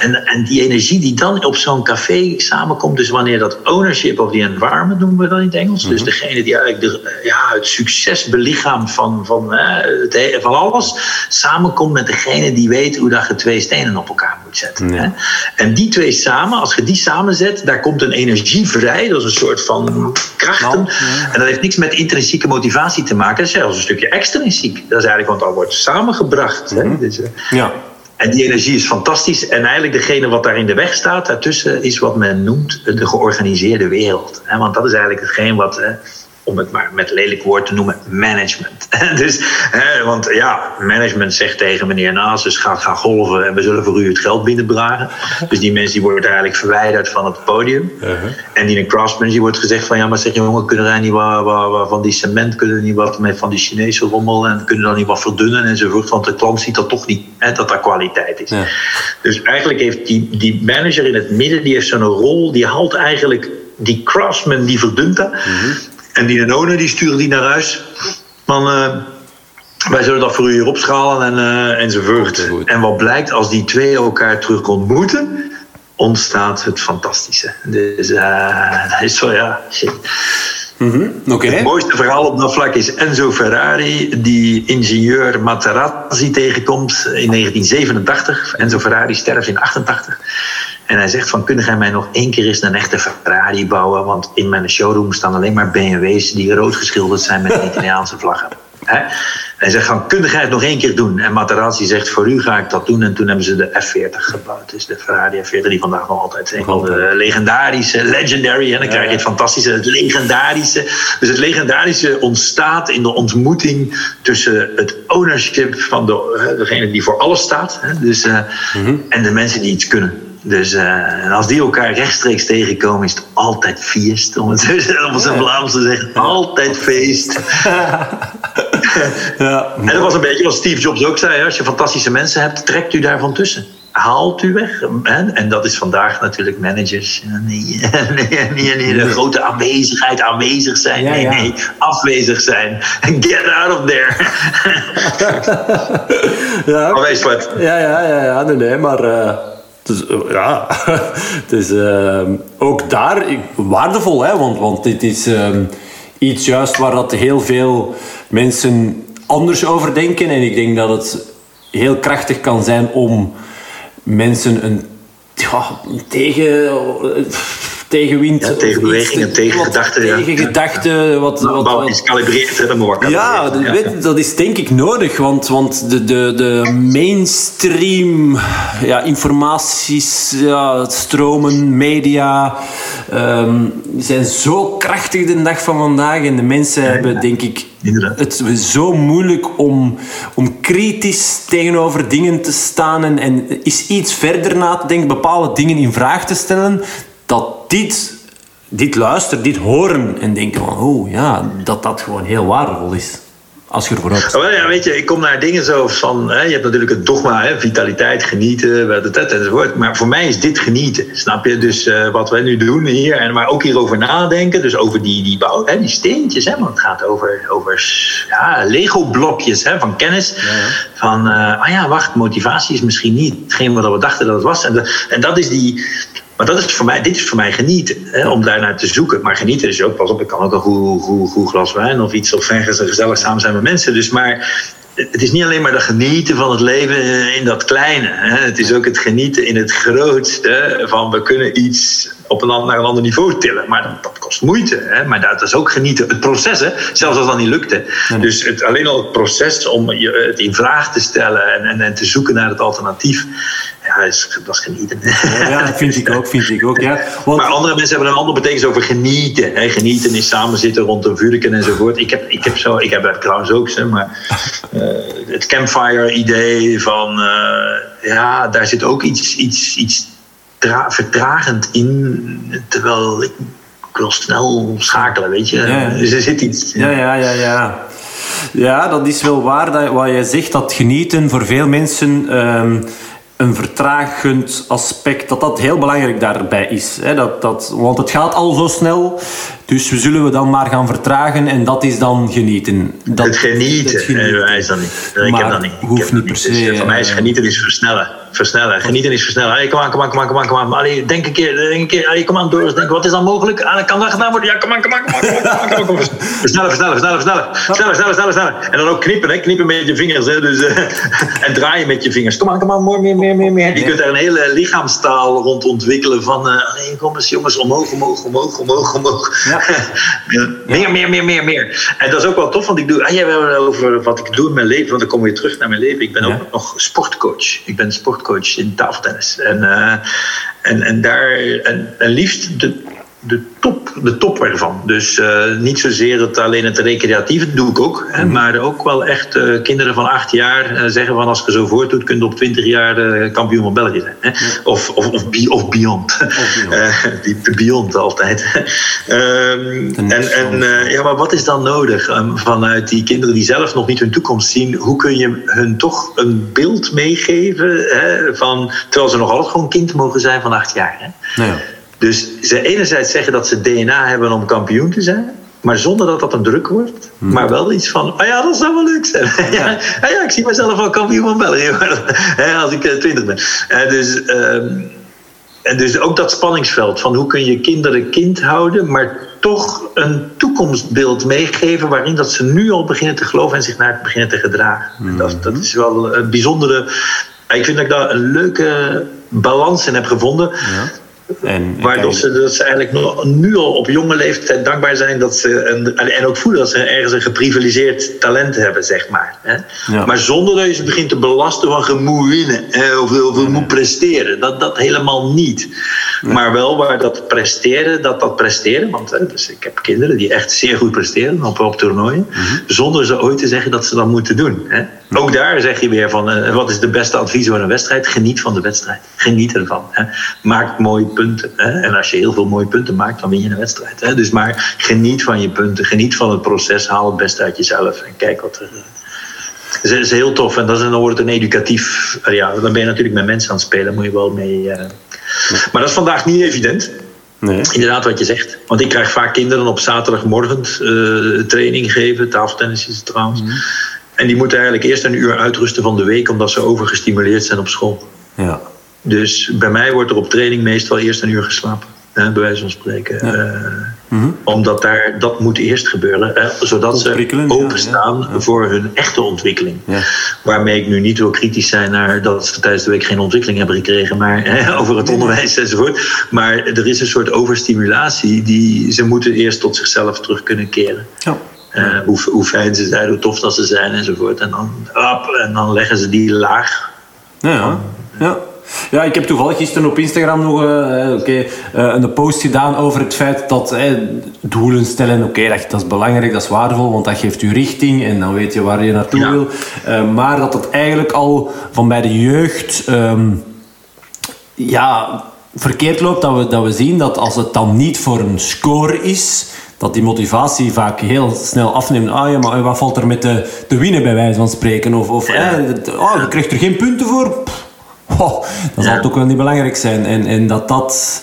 Speaker 2: En, en die energie die dan op zo'n café samenkomt, dus wanneer dat ownership of the environment noemen we dat in het Engels. Dus mhm. degene die eigenlijk de, ja, het succes belichaamt van, van, het, van alles, samenkomt met degene die weet hoe dat je twee stenen op elkaar moet zetten. Hè? En die twee samen, als je die samenzet, daar komt een energie vrij. Dat is een soort van krachten. Nou, en dat heeft niks met intrinsieke motivatie te maken. Dat is zelfs een stukje extrinsiek. Dat is eigenlijk, want dat wordt samengebracht. Hè? Mhm. Dus, eh, ja. En die energie is fantastisch. En eigenlijk degene wat daar in de weg staat, daartussen, is wat men noemt de georganiseerde wereld. Want dat is eigenlijk hetgeen wat om het maar met lelijk woord te noemen, management. dus, hè, want ja, management zegt tegen meneer Nasus, ga, ga golven en we zullen voor u het geld binnenbragen. Dus die mensen die worden eigenlijk verwijderd van het podium. Uh-huh. En die in craftsman die wordt gezegd van, ja, maar zeg jongen, kunnen wij niet wat, wat, wat, van die cement, kunnen we niet wat met van die Chinese rommel en kunnen we dan niet wat verdunnen enzovoort, want de klant ziet dat toch niet, hè, dat dat kwaliteit is. Dus eigenlijk heeft die, die manager in het midden, die heeft zo'n rol, die haalt eigenlijk die craftsman, die verdunt dat. Uh-huh. En die None die sturen die naar huis. Van, uh, wij zullen dat voor u hier opschalen en, uh, enzovoort. En wat blijkt, als die twee elkaar terug ontmoeten, ontstaat het fantastische. Dus uh, dat is zo, ja.
Speaker 1: Mm
Speaker 2: Het mooiste verhaal op dat vlak is Enzo Ferrari, die ingenieur Materazzi tegenkomt in 1987. Enzo Ferrari sterft in 88. En hij zegt van, kun jij mij nog één keer eens een echte Ferrari bouwen? Want in mijn showroom staan alleen maar BMW's die rood geschilderd zijn met Italiaanse vlaggen. Hè? Hij zegt van, kun jij het nog één keer doen? En Materazzi zegt, voor u ga ik dat doen. En toen hebben ze de F40 gebouwd. Dus de Ferrari F40 die vandaag nog altijd een van de legendarische, legendary. En dan krijg je het fantastische, het legendarische. Dus het legendarische ontstaat in de ontmoeting tussen het ownership van de, degene die voor alles staat. Dus, uh, en de mensen die iets kunnen. Dus uh, als die elkaar rechtstreeks tegenkomen, is het altijd feest. Om het op zijn Vlaams te zeggen. Altijd feest. ja, en dat was een beetje wat Steve Jobs ook zei. Als je fantastische mensen hebt, trekt u daarvan tussen. Haalt u weg. En dat is vandaag natuurlijk managers. Nee, nee de grote aanwezigheid, aanwezig zijn. Nee, nee, afwezig zijn. Get out of there.
Speaker 1: ja,
Speaker 2: wees wat.
Speaker 1: Ja, ja, ja, ja nee, nee, maar... Uh... Dus ja, het is uh, ook daar waardevol, hè? Want, want dit is uh, iets juist waar dat heel veel mensen anders over denken. En ik denk dat het heel krachtig kan zijn om mensen een, ja, tegen tegenwind.
Speaker 2: Ja, tegenbewegingen, tegengedachten.
Speaker 1: Tegengedachten. Wat,
Speaker 2: wat, wat, iets calibreert, hè, dat
Speaker 1: Ja, ja. Weet, dat is denk ik nodig, want, want de, de, de mainstream ja, informaties, ja, stromen, media um, zijn zo krachtig de dag van vandaag. En de mensen hebben, denk ik,
Speaker 2: Inderdaad.
Speaker 1: het is zo moeilijk om, om kritisch tegenover dingen te staan en, en is iets verder na te denken, bepaalde dingen in vraag te stellen, dat dit, dit luisteren, dit horen en denken van, oh ja, dat dat gewoon heel waardevol is. Als je ervoor hebt.
Speaker 2: Oh, ja, weet je, ik kom naar dingen zo van, hè, je hebt natuurlijk het dogma, hè, vitaliteit, genieten, enzovoort. Maar voor mij is dit genieten, snap je? Dus uh, wat wij nu doen hier, en maar ook hierover nadenken, dus over die, die bouw, hè, die steentjes, hè, want het gaat over, over ja, Lego-blokjes hè, van kennis. Ja, ja. Van, uh, ah ja, wacht, motivatie is misschien niet hetgeen wat we dachten dat het was. En, de, en dat is die, maar dat is voor mij, dit is voor mij genieten, hè, om daarnaar te zoeken. Maar genieten is ook, pas op, ik kan ook een goed, goed, goed glas wijn of iets, of ergens gezellig samen zijn met mensen. Dus maar het is niet alleen maar dat genieten van het leven in dat kleine. Hè. Het is ook het genieten in het grootste van we kunnen iets op een, naar een ander niveau tillen. Maar dat, dat kost moeite. Hè. Maar dat is ook genieten. Het proces, hè, zelfs als dat niet lukte. Dus het, alleen al het proces om je, het in vraag te stellen en, en, en te zoeken naar het alternatief is, dat is genieten.
Speaker 1: Ja, dat vind ik ook, vind ik ook, ja.
Speaker 2: Want... Maar andere mensen hebben een andere betekenis over genieten. Hè. Genieten is samen zitten rond een vuurken enzovoort. Ik heb, ik heb, zo, ik heb trouwens ook, zeg maar uh, het campfire-idee van, uh, ja, daar zit ook iets, iets, iets vertragend in. Terwijl ik, ik wil snel schakelen, weet je. Ja. Dus er zit iets.
Speaker 1: Ja, ja, ja, ja. Ja, dat is wel waar dat, wat je zegt, dat genieten voor veel mensen... Um, een vertragend aspect, dat dat heel belangrijk daarbij is. Hè? Dat, dat, want het gaat al zo snel, dus we zullen we dan maar gaan vertragen en dat is dan genieten. Dat,
Speaker 2: het genieten, het genieten. Nee, is dat niet. ik heb dat niet.
Speaker 1: Hoeft niet per se.
Speaker 2: Voor mij is genieten is versnellen versnellen. Genieten is versnellen. Allee, kom aan, kom aan, kom aan, kom aan, kom aan. Allee, denk een keer, denk een keer. Allee, kom aan, Doris. Denk, wat is dan mogelijk? Ah, kan dat gedaan worden? Ja, kom aan, kom aan, kom aan, kom aan, kom aan, kom aan. Versnellen, versnellen, versnellen, versnellen. Sneller, sneller, sneller, sneller. En dan ook knippen, hè. Knippen met je vingers, hè. Dus, uh, en draaien met je vingers. Kom aan, kom aan, meer, meer, meer, meer, meer. Je kunt daar een hele lichaamstaal rond ontwikkelen van... Uh, allee, kom eens, jongens, omhoog, omhoog, omhoog, omhoog, omhoog. Ja. ja. Meer, meer, meer, meer, meer. En dat is ook wel tof, want ik doe... Ah, jij wil over wat ik doe in mijn leven, want dan kom je terug naar mijn leven. Ik ben ook nog sportcoach. Ik ben sportcoach in tafel en, uh, en, en daar, en, en liefst de, de top, de top ervan. Dus uh, niet zozeer het, alleen het recreatieve, doe ik ook. Hè, mm. Maar ook wel echt uh, kinderen van acht jaar uh, zeggen van als je zo voortdoet, kun je op twintig jaar kampioen van België zijn. Hè. Of, of, of, of beyond. Of beyond. beyond altijd. um, en en ja, maar wat is dan nodig um, vanuit die kinderen die zelf nog niet hun toekomst zien? Hoe kun je hun toch een beeld meegeven hè, van, terwijl ze nog altijd gewoon kind mogen zijn van acht jaar? Hè? Ja. Dus ze enerzijds zeggen dat ze DNA hebben om kampioen te zijn. Maar zonder dat dat een druk wordt.
Speaker 1: Hmm.
Speaker 2: Maar wel iets van, ah ja, dat zou wel leuk zijn. ja, ja, ja, ik zie mezelf wel kampioen van België. Als ik eh, twintig ben. Eh, dus, ehm, en dus ook dat spanningsveld van hoe kun je kinderen kind houden, maar toch een toekomstbeeld meegeven waarin dat ze nu al beginnen te geloven en zich naar het beginnen te gedragen. En Dat, dat is wel een bijzondere. Ik vind dat ik daar een leuke balans in heb gevonden.
Speaker 1: Ja. En,
Speaker 2: Waardoor ze, dat ze eigenlijk nu al op jonge leeftijd dankbaar zijn dat ze. En, en ook voelen dat ze ergens een geprivilegeerd talent hebben, zeg maar. Hè?
Speaker 1: Ja.
Speaker 2: Maar zonder dat je ze begint te belasten van je moet winnen hè, of, of je moet presteren. Dat, dat helemaal niet. Maar wel waar dat presteren, dat dat presteren. Want hè, dus ik heb kinderen die echt zeer goed presteren op, op toernooien. Zonder ze ooit te zeggen dat ze dat moeten doen. Hè? Ook daar zeg je weer van eh, wat is de beste advies voor een wedstrijd? Geniet van de wedstrijd. Geniet ervan. Hè? Maak mooie punten. Hè? En als je heel veel mooie punten maakt, dan win je een wedstrijd. Hè? Dus maar geniet van je punten. Geniet van het proces. Haal het beste uit jezelf. En kijk wat er. eh, dat is, is heel tof. En dat is, dan wordt het een educatief. eh, Ja, dan ben je natuurlijk met mensen aan het spelen. Moet je wel mee. eh. Maar dat is vandaag niet evident.
Speaker 1: Nee.
Speaker 2: Inderdaad, wat je zegt. Want ik krijg vaak kinderen op zaterdagmorgen eh, training geven. Tafeltennis is het trouwens. En die moeten eigenlijk eerst een uur uitrusten van de week, omdat ze overgestimuleerd zijn op school.
Speaker 1: Ja.
Speaker 2: Dus bij mij wordt er op training meestal eerst een uur geslapen. Hè, bij wijze van spreken. Eh, Omdat daar, dat moet eerst gebeuren. Hè, zodat ze openstaan
Speaker 1: ja, ja.
Speaker 2: voor hun echte ontwikkeling.
Speaker 1: Ja.
Speaker 2: Waarmee ik nu niet wil kritisch zijn naar dat ze tijdens de week geen ontwikkeling hebben gekregen. Maar hè, over het onderwijs enzovoort. Maar er is een soort overstimulatie. Die, ze moeten eerst tot zichzelf terug kunnen keren.
Speaker 1: Ja.
Speaker 2: Eh, hoe, hoe fijn ze zijn, hoe tof dat ze zijn enzovoort. En dan, hop, en dan leggen ze die laag.
Speaker 1: Ja, ja. Ja. Ik heb toevallig gisteren op Instagram nog eh, een post gedaan over het feit dat doelen stellen, oké, dat, dat is belangrijk, dat is waardevol, want dat geeft u richting en dan weet je waar je naartoe
Speaker 2: Ja.
Speaker 1: wil. Maar dat het eigenlijk al van bij de jeugd ehm, ja, verkeerd loopt, dat we, dat we zien dat als het dan niet voor een score is, dat die motivatie vaak heel snel afneemt. Ah ja, maar wat valt er met de, de winnen bij wijze van spreken? Of, of eh, oh, je krijgt er geen punten voor. Pff, oh, dan zal
Speaker 2: Ja.
Speaker 1: ook wel niet belangrijk zijn. En, en dat dat...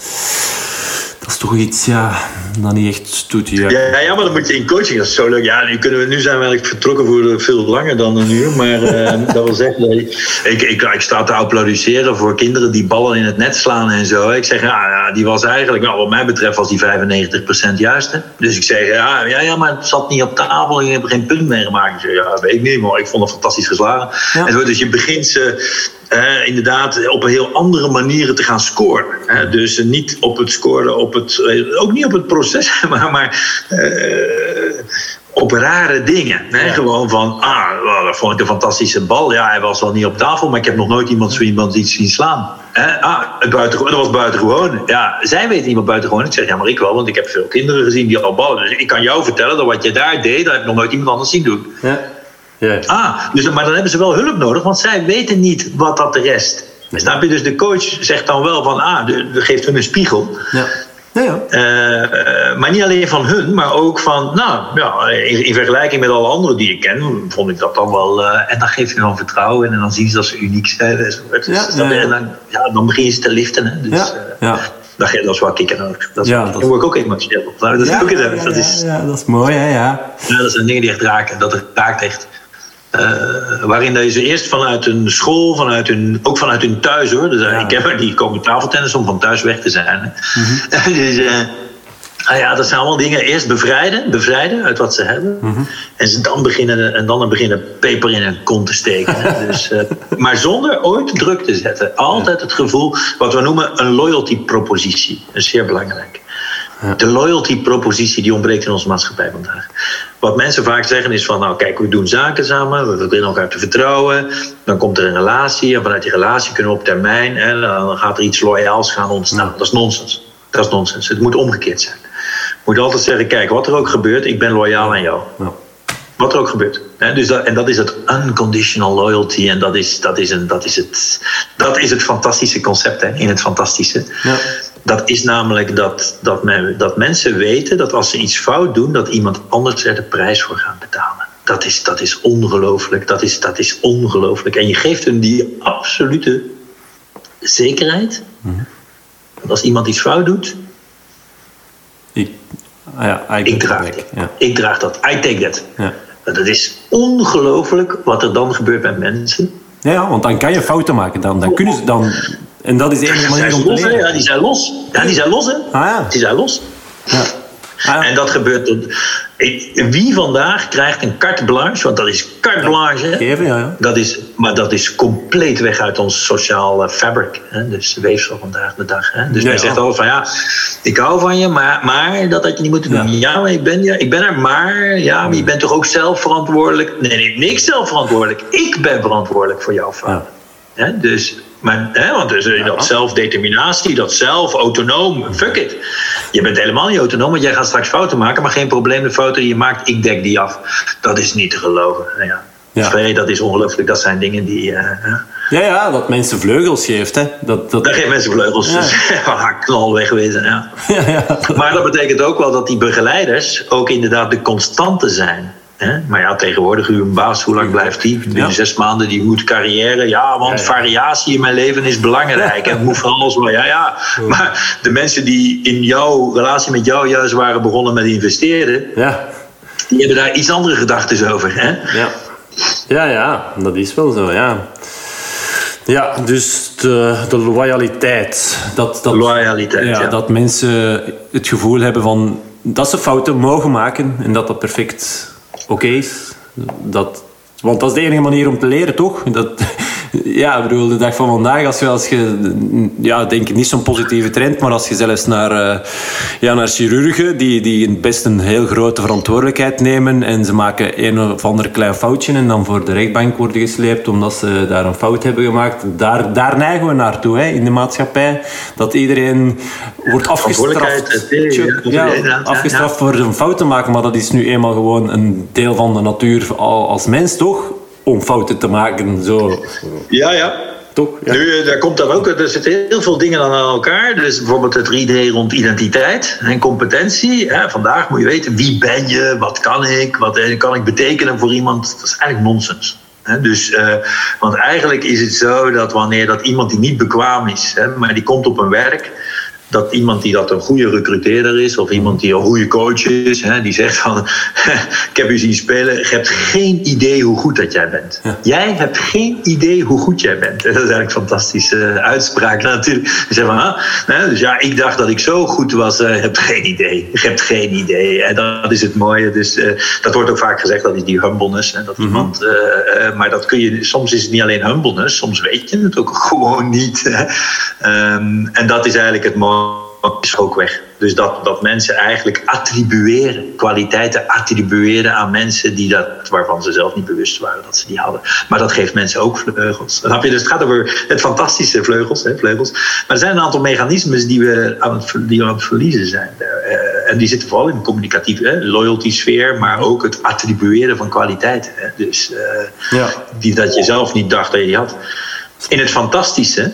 Speaker 1: Dat is toch iets, ja, dat niet echt doet.
Speaker 2: Ja, ja, ja, maar dan moet je in coaching, dat is zo leuk. Ja, nu, kunnen we, nu zijn we eigenlijk vertrokken voor veel langer dan een uur. Maar eh, dat wil zeggen, dat ik, ik, ik, sta te applaudisseren voor kinderen die ballen in het net slaan en zo. Ik zeg, ja, ja die was eigenlijk, nou, wat mij betreft, was die 95% juist. Hè? Dus ik zeg, ja, ja, ja, maar het zat niet op tafel en je hebt er geen punt mee gemaakt. Ik zeg, ja, weet ik niet, maar ik vond het fantastisch geslagen.
Speaker 1: Ja.
Speaker 2: En zo, dus je begint ze eh, inderdaad op een heel andere manieren te gaan scoren. hè. dus eh, niet op het scoren, op het, eh, ook niet op het proces, maar, maar eh, op rare dingen. Hè? Gewoon van, ah, dat vond ik een fantastische bal. Ja, hij was wel niet op tafel, maar ik heb nog nooit iemand zo iemand iets zien slaan. Hè? Ah, het buitengewoon, dat was buitengewoon. Ja, zij weten niet wat buitengewoon. Ik zeg, ja, maar ik wel, want ik heb veel kinderen gezien die al ballen. Dus ik kan jou vertellen dat wat je daar deed, dat heb ik nog nooit iemand anders zien doen.
Speaker 1: Ja. Ja.
Speaker 2: Ah, dus, maar dan hebben ze wel hulp nodig, want zij weten niet wat dat de rest. Snap je? Dus de coach zegt dan wel van, ah, de, de geeft hun een spiegel.
Speaker 1: Ja. Ja, ja.
Speaker 2: Eh, eh, maar niet alleen van hun, maar ook van, nou, ja, in, in vergelijking met alle anderen die ik ken, vond ik dat dan wel. eh, en dan geeft je dan vertrouwen en dan zien ze dat ze uniek zijn. Dus
Speaker 1: Ja, ja, ja.
Speaker 2: En dan, ja, dan begin je ze te liften. Hè. Dus,
Speaker 1: Ja, ja.
Speaker 2: dat, dat is wel kicken nodig. Dat is,
Speaker 1: Ja, dat-
Speaker 2: word ik ook emotioneel op. Dat is
Speaker 1: ja,
Speaker 2: ook
Speaker 1: ja,
Speaker 2: dat,
Speaker 1: ja,
Speaker 2: is,
Speaker 1: ja, dat is mooi, hè, ja.
Speaker 2: ja, dat zijn dingen die echt raken. Dat raakt echt. Eh, waarin dat je ze eerst vanuit hun school, vanuit hun, ook vanuit hun thuis hoor. Dus, eh, Ik heb er die komen tafeltennis om van thuis weg te zijn. hè. dus, ah ja, dat zijn allemaal dingen. Eerst bevrijden, bevrijden uit wat ze hebben. En ze dan beginnen, en dan beginnen peper in hun kont te steken. hè. dus, maar zonder ooit druk te zetten. Altijd het gevoel, wat we noemen een loyalty propositie. Dat is zeer belangrijk. De loyalty propositie die ontbreekt in onze maatschappij vandaag. Wat mensen vaak zeggen is van, nou kijk, we doen zaken samen, we beginnen elkaar te vertrouwen, dan komt er een relatie en vanuit die relatie kunnen we op termijn, en dan gaat er iets loyaals gaan ontstaan. Dat is nonsens. Dat is nonsens. Het moet omgekeerd zijn. Je moet altijd zeggen, kijk, wat er ook gebeurt, ik ben loyaal aan jou.
Speaker 1: Ja.
Speaker 2: Wat er ook gebeurt. Dus dat, en dat is het unconditional loyalty. En dat is, dat is, een, dat is, het, dat is het fantastische concept hè, in het fantastische.
Speaker 1: Ja.
Speaker 2: Dat is namelijk dat, dat, men, dat mensen weten dat als ze iets fout doen, dat iemand anders er de prijs voor gaat betalen. Dat is, dat is ongelooflijk. Dat is, dat is ongelooflijk. En je geeft hun die absolute zekerheid. Dat als iemand iets fout doet,
Speaker 1: Ik, Ah, ja,
Speaker 2: ik draag dat. Ja. Ik draag dat. I take that. Ja. Dat is ongelooflijk wat er dan gebeurt met mensen.
Speaker 1: Ja, want dan kan je fouten maken. Dan, dan kunnen ze dan... En dat is de enige manier om te leren.
Speaker 2: Ja, die zijn los. Ja, die zijn los, hè. Ah, ja. Die zijn los. Ja. Ah, en dat gebeurt. Wie vandaag krijgt een carte blanche, want dat is carte blanche.
Speaker 1: Even, ja, ja.
Speaker 2: Dat is, maar dat is compleet weg uit ons sociaal fabric. Hè? Dus weefsel vandaag de dag. Hè? Dus men zegt altijd van ja, ik hou van je, maar, maar dat had je niet moeten doen. Ja, maar ik ben, ja, ik ben er, maar ja, maar je bent toch ook zelf verantwoordelijk? Nee, nee, niks zelf verantwoordelijk. Ik ben verantwoordelijk voor jouw vader. Dus maar, hè, want dus, eh, dat zelfdeterminatie, dat zelf, autonoom, fuck it. Je bent helemaal niet autonoom, want jij gaat straks fouten maken, maar geen probleem, de foto die je maakt, ik dek die af. Dat is niet te geloven. Ja. Ja. dat is ongelooflijk. Dat zijn dingen die. Uh,
Speaker 1: ja, ja, dat mensen vleugels geeft. Hè. Dat, dat...
Speaker 2: dat geeft mensen vleugels. Ja. Dus, knal wegwezen. Ja. Ja, ja. Maar dat betekent ook wel dat die begeleiders ook inderdaad de constante zijn. Maar ja, tegenwoordig, uw baas, hoe lang blijft die? Binnen zes maanden, die moet carrière. Ja, want variatie in mijn leven is belangrijk. En moet vooral zo. Ja, ja. Maar de mensen die in jouw relatie met jou juist waren begonnen met investeren, ja. die hebben daar iets andere gedachten over. Hè?
Speaker 1: Ja. ja, ja, dat is wel zo, ja. Ja, dus de, de loyaliteit. Dat, dat,
Speaker 2: loyaliteit,
Speaker 1: ja, Dat mensen het gevoel hebben van dat ze fouten mogen maken en dat dat perfect oké. Dat, want dat is de enige manier om te leren, toch? Dat, ja, ik bedoel, de dag van vandaag, als je, als je ja, denk ik niet zo'n positieve trend, maar als je zelfs naar, uh, ja, naar chirurgen, die, die best een heel grote verantwoordelijkheid nemen en ze maken een of ander klein foutje en dan voor de rechtbank worden gesleept omdat ze daar een fout hebben gemaakt. Daar, daar neigen we naartoe hè, in de maatschappij. Dat iedereen wordt afgestraft, ja, afgestraft voor een fout te maken, maar dat is nu eenmaal gewoon een deel van de natuur als mens, toch? Om fouten te maken. Zo.
Speaker 2: Ja, ja.
Speaker 1: Toch? Ja.
Speaker 2: Nu, eh, daar komt dan ook, er zitten heel veel dingen aan elkaar. Dus bijvoorbeeld het 3D rond identiteit en competentie. vandaag moet je weten wie ben je, wat kan ik, wat eh, kan ik betekenen voor iemand. Dat is eigenlijk nonsens. dus, uh, want eigenlijk is het zo dat wanneer dat iemand die niet bekwaam is, maar die komt op een werk, dat iemand die dat een goede recruteerder is, of iemand die een goede coach is, hè, die zegt van, ik heb u zien spelen, je hebt geen idee hoe goed dat jij bent. Jij hebt geen idee hoe goed jij bent. dat is eigenlijk een fantastische uitspraak natuurlijk. Zeg maar, hè, dus ja, ik dacht dat ik zo goed was, uh, je hebt geen idee. Je hebt geen idee. En dat is het mooie. Dus uh, dat wordt ook vaak gezegd, dat is die humbleness. Hè, dat mhm. iemand, uh, maar dat kun je, soms is het niet alleen humbleness, soms weet je het ook gewoon niet. Um, en dat is eigenlijk het mooie is ook weg. Dus dat, dat mensen eigenlijk attribueren, kwaliteiten attribueren aan mensen die dat, waarvan ze zelf niet bewust waren dat ze die hadden. Maar dat geeft mensen ook vleugels. Dan heb je, dus het gaat over het fantastische vleugels, hè, vleugels. Maar er zijn een aantal mechanismes die we aan het, die we aan het verliezen zijn. Uh, en die zitten vooral in de communicatieve loyalty sfeer, maar ook het attribueren van kwaliteiten. Hè. Dus uh, ja. die, dat je zelf niet dacht dat je die had. In het fantastische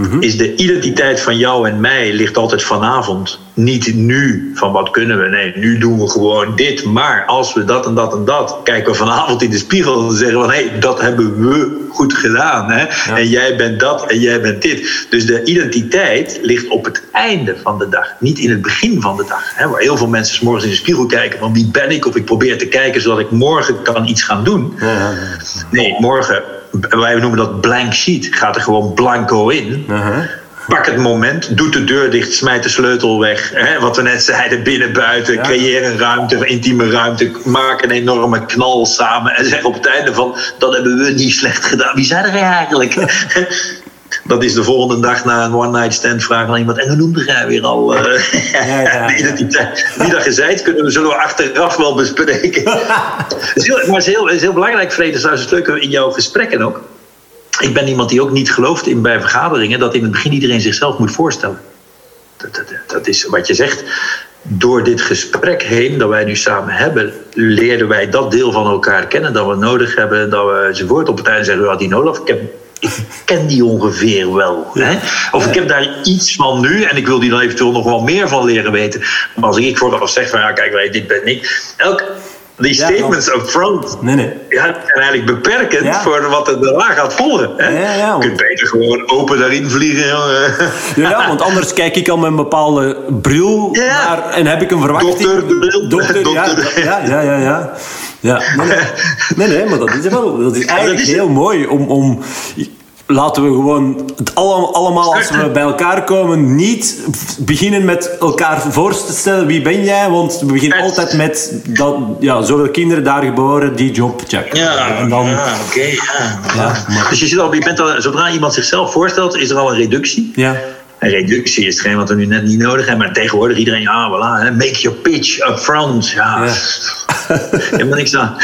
Speaker 2: Mhm. Is de identiteit van jou en mij ligt altijd vanavond. Niet nu van wat kunnen we. Nee, nu doen we gewoon dit. Maar als we dat en dat en dat. Kijken we vanavond in de spiegel en zeggen van hé, hey, dat hebben we goed gedaan. Hè? En jij bent dat en jij bent dit. Dus de identiteit ligt op het einde van de dag. Niet in het begin van de dag. Hè? Waar heel veel mensen s morgens in de spiegel kijken van wie ben ik? Of ik probeer te kijken zodat ik morgen kan iets gaan doen. Nee, morgen wij noemen dat blank sheet. Gaat er gewoon blanco in. Uh-huh. Pak het moment, doet de deur dicht, smijt de sleutel weg. Hè? Wat we net zeiden, binnen, buiten. Creëer een ruimte, een intieme ruimte. Maak een enorme knal samen. En zeg op het einde van, dat hebben we niet slecht gedaan. Wie zijn er eigenlijk? dat is de volgende dag na een one-night stand vragen aan iemand. En hoe noemde jij weer al uh, ja, ja, de identiteit? Wie dat gezegd kunnen we, zullen we achteraf wel bespreken. is heel, maar het is heel, is heel belangrijk, Vrede, is het leuk in jouw gesprekken ook. Ik ben iemand die ook niet gelooft in bij vergaderingen dat in het begin iedereen zichzelf moet voorstellen. Dat, dat, dat is wat je zegt door dit gesprek heen dat wij nu samen hebben, leerden wij dat deel van elkaar kennen dat we nodig hebben. Dat we enzovoort. Op het einde zeggen we, die Olaf, ik heb ik ken die ongeveer wel. Hè? Of ik heb daar iets van nu en ik wil die dan eventueel nog wel meer van leren weten. Maar als ik vooraf zeg van ja, kijk, dit ben ik. Elk, die statements up front
Speaker 1: nee, nee.
Speaker 2: Ja, zijn eigenlijk beperkend voor wat er daarna gaat volgen. Hè?
Speaker 1: Ja, ja,
Speaker 2: Je kunt beter gewoon open daarin vliegen. Jongen.
Speaker 1: Ja, want anders kijk ik al met een bepaalde bril naar, en heb ik een verwachting.
Speaker 2: Dokter, de bril.
Speaker 1: Dokter,
Speaker 2: Dokter.
Speaker 1: Ja, ja, ja, ja. Ja. nee, nee. maar dat is wel. Dat is eigenlijk heel mooi om. om Laten we gewoon het alle- allemaal, als we bij elkaar komen, niet beginnen met elkaar voor te stellen wie ben jij, want we beginnen altijd met dat, ja, zoveel kinderen daar geboren, die job, check.
Speaker 2: Ja,
Speaker 1: en dan,
Speaker 2: ja oké. ja.
Speaker 1: Ja, maar-
Speaker 2: Dus je, zit al, je bent al, zodra iemand zichzelf voorstelt, is er al een reductie.
Speaker 1: ja.
Speaker 2: Een reductie is hetgeen wat we nu net niet nodig hebben. Maar tegenwoordig iedereen, ja, voilà, hè, make your pitch up front. Ja,
Speaker 1: Ja.
Speaker 2: helemaal niks aan.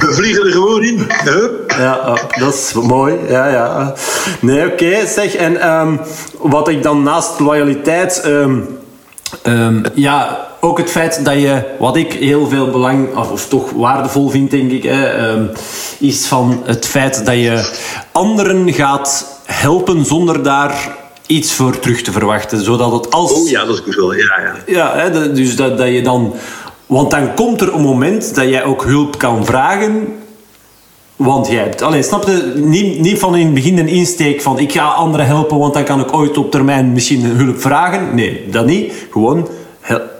Speaker 2: we vliegen er gewoon in. Hup.
Speaker 1: Ja, oh, dat is mooi. Ja, ja. Nee, oké. zeg, en ehm, wat ik dan naast loyaliteit... ehm, ehm, ja, ook het feit dat je... Wat ik heel veel belang... Of, of toch waardevol vind, denk ik... Hè, ehm, is van het feit dat je anderen gaat helpen zonder daar iets voor terug te verwachten. Zodat het als...
Speaker 2: Oh ja, dat is goed wel. Ja, ja.
Speaker 1: Ja, hè, dus dat, dat je dan... Want dan komt er een moment dat jij ook hulp kan vragen. Want jij hebt... Allee, snap je? Niet, niet van in het begin een insteek van... Ik ga anderen helpen, want dan kan ik ooit op termijn misschien hulp vragen. Nee, dat niet. Gewoon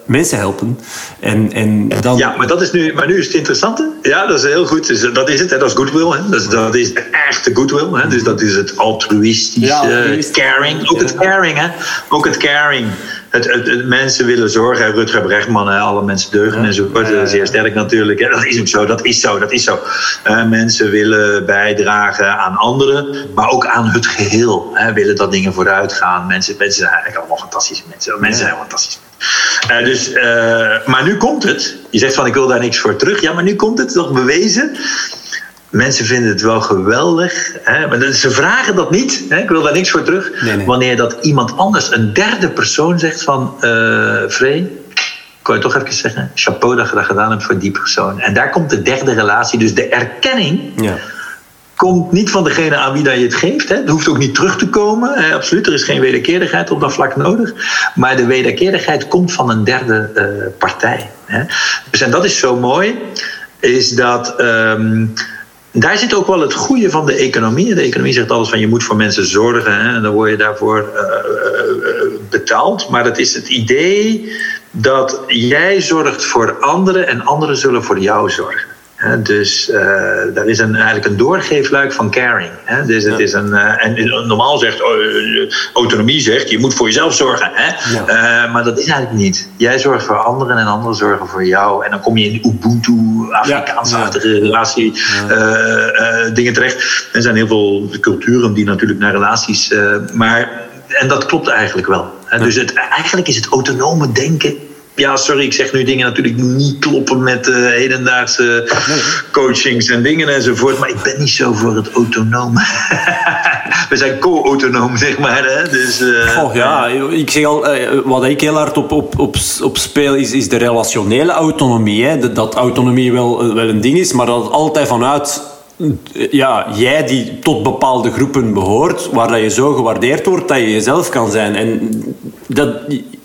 Speaker 1: mensen helpen. En, en dan...
Speaker 2: Ja, maar, dat is nu, maar nu is het interessante. Ja, dat is heel goed. Dus dat is het. Hè. Dat is goodwill. Hè. Dat, is, dat is de echte goodwill. Hè. Dus dat is het altruïstisch,
Speaker 1: Ja,
Speaker 2: eh,
Speaker 1: altruïstisch.
Speaker 2: caring. Ook het caring. Hè. Ook het caring. Het, het, het- mensen willen zorgen. Rutger Brechtman, hè. alle mensen deugen enzovoort.
Speaker 1: Ja, ja.
Speaker 2: Zeer sterk natuurlijk. Dat is ook zo. Dat is zo. Dat is zo. Eh, mensen willen bijdragen aan anderen. Maar ook aan het geheel. Hè. Willen dat dingen vooruit gaan. Mensen, mensen zijn eigenlijk allemaal fantastische mensen. Mensen zijn fantastisch. Eh, dus, eh, maar nu komt het. Je zegt van ik wil daar niks voor terug. Ja, maar nu komt het toch bewezen. Mensen vinden het wel geweldig. Hè? Maar ze vragen dat niet. Hè? Ik wil daar niks voor terug.
Speaker 1: Nee, nee.
Speaker 2: Wanneer dat iemand anders, een derde persoon, zegt van... ik wil je toch even zeggen... chapeau dat je dat gedaan hebt voor die persoon. En daar komt de derde relatie. Dus de erkenning
Speaker 1: Ja.
Speaker 2: komt niet van degene aan wie dat je het geeft. Hè. Het hoeft ook niet terug te komen. Hè. Absoluut, er is geen wederkerigheid op dat vlak nodig. Maar de wederkerigheid komt van een derde eh, partij. Hè. Dus en dat is zo mooi, is dat. ehm, daar zit ook wel het goede van de economie. De economie zegt alles van je moet voor mensen zorgen hè, en dan word je daarvoor eh, eh, betaald. Maar het is het idee dat jij zorgt voor anderen en anderen zullen voor jou zorgen. Dus eh daar is een, eigenlijk een doorgeefluik van caring. Hè. Dus het is een, eh, en normaal zegt oh, eh, autonomie zegt je moet voor jezelf zorgen. Hè.
Speaker 1: Ja.
Speaker 2: Maar dat is eigenlijk niet. Jij zorgt voor anderen en anderen zorgen voor jou. En dan kom je in Ubuntu, Afrikaans-achtige relatie dingen terecht. Er zijn heel veel culturen die natuurlijk naar relaties. maar, en dat klopt eigenlijk wel. Hè. Dus het, eigenlijk is het autonome denken. Ja, sorry, ik zeg nu dingen natuurlijk niet kloppen met eh, hedendaagse coachings en dingen enzovoort. Maar ik ben niet zo voor het autonome. We zijn co-autonoom, zeg maar. Hè? Dus, eh,
Speaker 1: ja, ik zeg al, eh, wat ik heel hard op, op, op, op speel is, is de relationele autonomie. Hè. Dat, dat autonomie wel, wel een ding is, maar dat altijd vanuit ja, jij die tot bepaalde groepen behoort, waar dat je zo gewaardeerd wordt dat je jezelf kan zijn. En dat,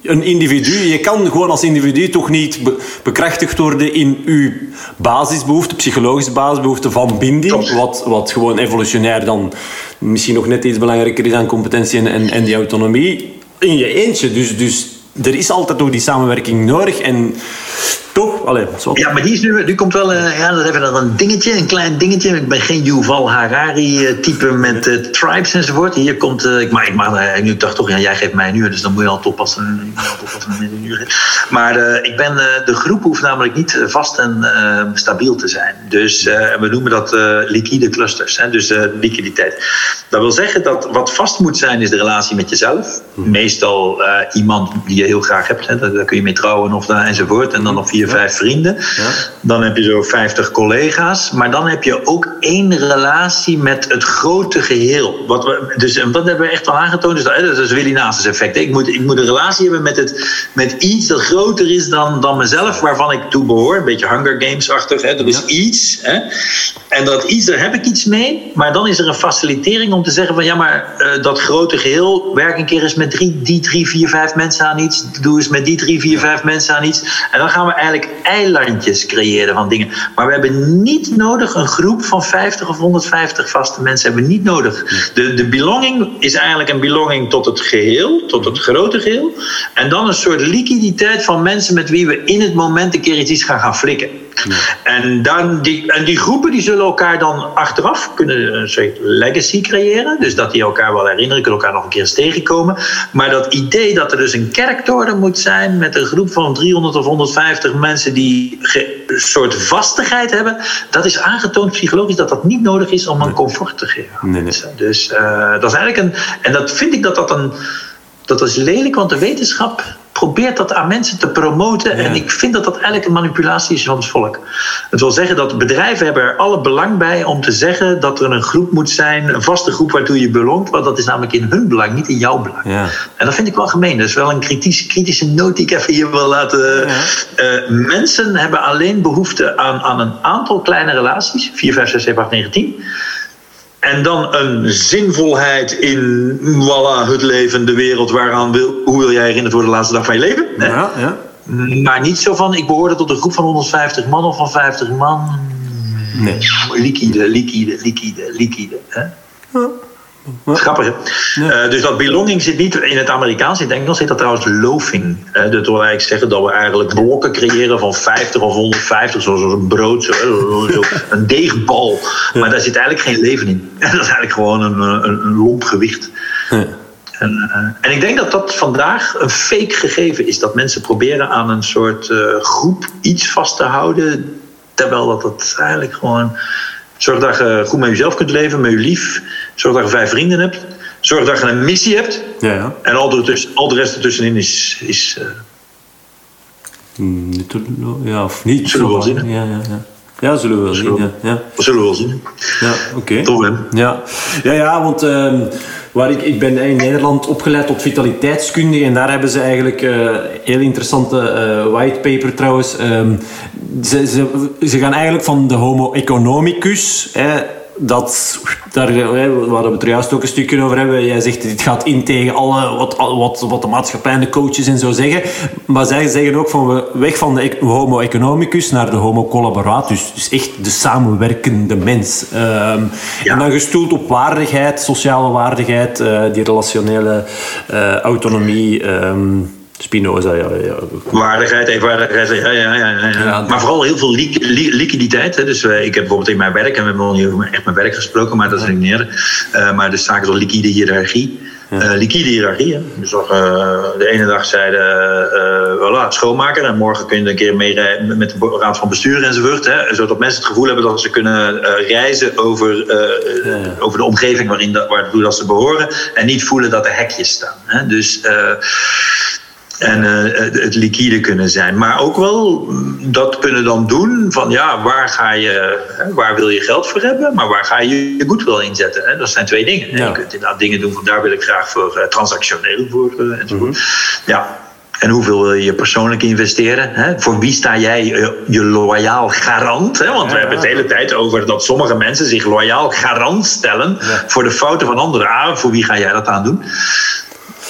Speaker 1: een individu, je kan gewoon als individu toch niet be- bekrachtigd worden in uw basisbehoefte, psychologische basisbehoefte van binding, wat, wat gewoon evolutionair dan misschien nog net iets belangrijker is dan competentie en, en, en die autonomie in je eentje. Dus, dus er is altijd nog die samenwerking nodig en toch, allee.
Speaker 2: Ja, maar die is nu, nu komt wel, eh, ja, dat is even nog een dingetje, een klein dingetje. Ik ben geen Yuval Harari-type met eh, tribes enzovoort. Hier komt, eh, ik, maar ik, maar, eh, nu, dacht toch, ja, jij geeft mij een uur, dus dan moet je al oppassen. Ik moet al oppassen met een uur. Maar eh, ik ben, eh, de groep hoeft namelijk niet eh, vast en eh, stabiel te zijn. Dus eh, we noemen dat eh, liquide clusters, hè, dus eh, liquiditeit. Dat wil zeggen dat wat vast moet zijn, is de relatie met jezelf. Meestal eh, iemand die je heel graag hebt, hè, daar, kun je mee trouwen of daar, enzovoort. En dan nog vier, vijf vrienden. Dan heb je zo 50 collega's. Maar dan heb je ook één relatie met het grote geheel. Wat we, dus, en dat hebben we echt al aangetoond. Dus dat, dat is Willy Nasus effect. Ik moet, ik moet een relatie hebben met, het, met iets dat groter is dan, dan mezelf, waarvan ik toe behoor. Een beetje Hunger Games-achtig. Er is iets. Hè. En dat iets, daar heb ik iets mee. Maar dan is er een facilitering om te zeggen van ja, maar eh, dat grote geheel, werk een keer eens met drie, die drie, vier, vijf mensen aan iets. Doe eens met die drie, vier, vijf mensen aan iets. En dan gaan we eigenlijk eilandjes creëren van dingen. Maar we hebben niet nodig een groep van 50 of 150 vaste mensen. Hebben we niet nodig. De, de belonging is eigenlijk een belonging tot het geheel, tot het grote geheel. En dan een soort liquiditeit van mensen met wie we in het moment een keer iets gaan gaan flikken. En, dan die, en die groepen die zullen elkaar dan achteraf kunnen een soort legacy creëren. Dus dat die elkaar wel herinneren, kunnen elkaar nog een keer eens tegenkomen. Maar dat idee dat er dus een kerktoren moet zijn met een groep van 300 of 150 mensen die een soort vastigheid hebben, dat is aangetoond psychologisch dat dat niet nodig is om een comfort te geven. Nee, nee. Dus uh, dat is eigenlijk een. En dat vind ik dat dat een. Dat is lelijk, want de wetenschap probeert dat aan mensen te promoten. En ik vind dat dat eigenlijk een manipulatie is van het volk. Het wil zeggen dat bedrijven hebben er alle belang bij om te zeggen dat er een groep moet zijn, een vaste groep waartoe je belongt. Want dat is namelijk in hun belang, niet in jouw belang. Ja. En dat vind ik wel gemeen. Dat is wel een kritische, kritische noot die ik even hier wil laten. Ja. Uh, mensen hebben alleen behoefte aan, aan een aantal kleine relaties. 4, 5, 6, 7, 8, 9, 10 en dan een zinvolheid in voilà, het leven, de wereld. Waaraan wil, hoe wil jij herinnerd worden de laatste dag van je leven? Ja, ja. Maar niet zo van, ik behoorde tot een groep van 150 man of van 50 man. Nee. Liquide, liquide, liquide, liquide. Hè? Ja. Grappig, uh, dus dat belonging zit niet in het Amerikaans. In het Engels heet dat trouwens loafing. Uh, dat wil eigenlijk zeggen dat we eigenlijk blokken creëren van 50 of 150, zoals een brood, zo, zo, een deegbal. Maar daar zit eigenlijk geen leven in. dat is eigenlijk gewoon een, een, een lomp gewicht. En, uh, en, ik denk dat dat vandaag een fake gegeven is. Dat mensen proberen aan een soort groep iets vast te houden. Terwijl dat het eigenlijk gewoon Zorg dat je goed met jezelf kunt leven, met je lief. Zorg dat je vijf vrienden hebt. Zorg dat je een missie hebt. Ja, ja. En al de, al de rest ertussenin is. is
Speaker 1: uh... ja, of niet.
Speaker 2: Zullen we wel zien.
Speaker 1: Ja, ja, ja. Ja, zullen we wel zien. Ja, ja.
Speaker 2: Dat zullen we wel zien.
Speaker 1: Ja, oké.
Speaker 2: Tof, hè?
Speaker 1: Ja, ja, ja want uh, waar ik, ik ben in Nederland opgeleid tot vitaliteitskundige en daar hebben ze eigenlijk uh, heel interessante uh, whitepaper trouwens. Um, ze, ze, ze gaan eigenlijk van de homo economicus... Hè, dat, daar waar we het er juist ook een stukje over hebben. Jij zegt dit gaat in tegen alle, wat, wat, wat de maatschappij en de coaches en zo zeggen. Maar zij zeggen ook van we weg van de homo economicus naar de homo collaboratus. Dus echt de samenwerkende mens. Um, En dan gestoeld op waardigheid, sociale waardigheid, uh, die relationele uh, autonomie. Um, Spinoza, ja, ja.
Speaker 2: Waardigheid, evenwaardigheid, ja, ja, ja. Maar vooral heel veel li li liquiditeit. Hè. Dus uh, ik heb bijvoorbeeld in mijn werk, en we hebben nog niet echt mijn werk gesproken, maar dat is niet meer. Uh, maar de zaken zoals liquide hiërarchie. Uh, liquide hiërarchie. Hè. Dus nog, de ene dag zeiden voilà, schoonmaker en morgen kun je een keer mee met de raad van bestuur enzovoort. Hè, zodat mensen het gevoel hebben dat ze kunnen reizen over, over de omgeving waarin dat, waartoe dat ze behoren. En niet voelen dat er hekjes staan. Hè. Dus en uh, het liquide kunnen zijn. Maar ook wel dat kunnen dan doen van ja, waar, ga je, waar wil je geld voor hebben, maar waar ga je je goed wel inzetten. Hè? Dat zijn twee dingen. Ja. Je kunt inderdaad dingen doen van daar wil ik graag voor uh, transactioneel voor uh, enzovoort. Mm -hmm. Ja. En hoeveel wil je persoonlijk investeren? Hè? Voor wie sta jij je loyaal garant? Hè? Want we hebben het de hele tijd over dat sommige mensen zich loyaal garant stellen ja. voor de fouten van anderen. Ah, voor wie ga jij dat aan doen?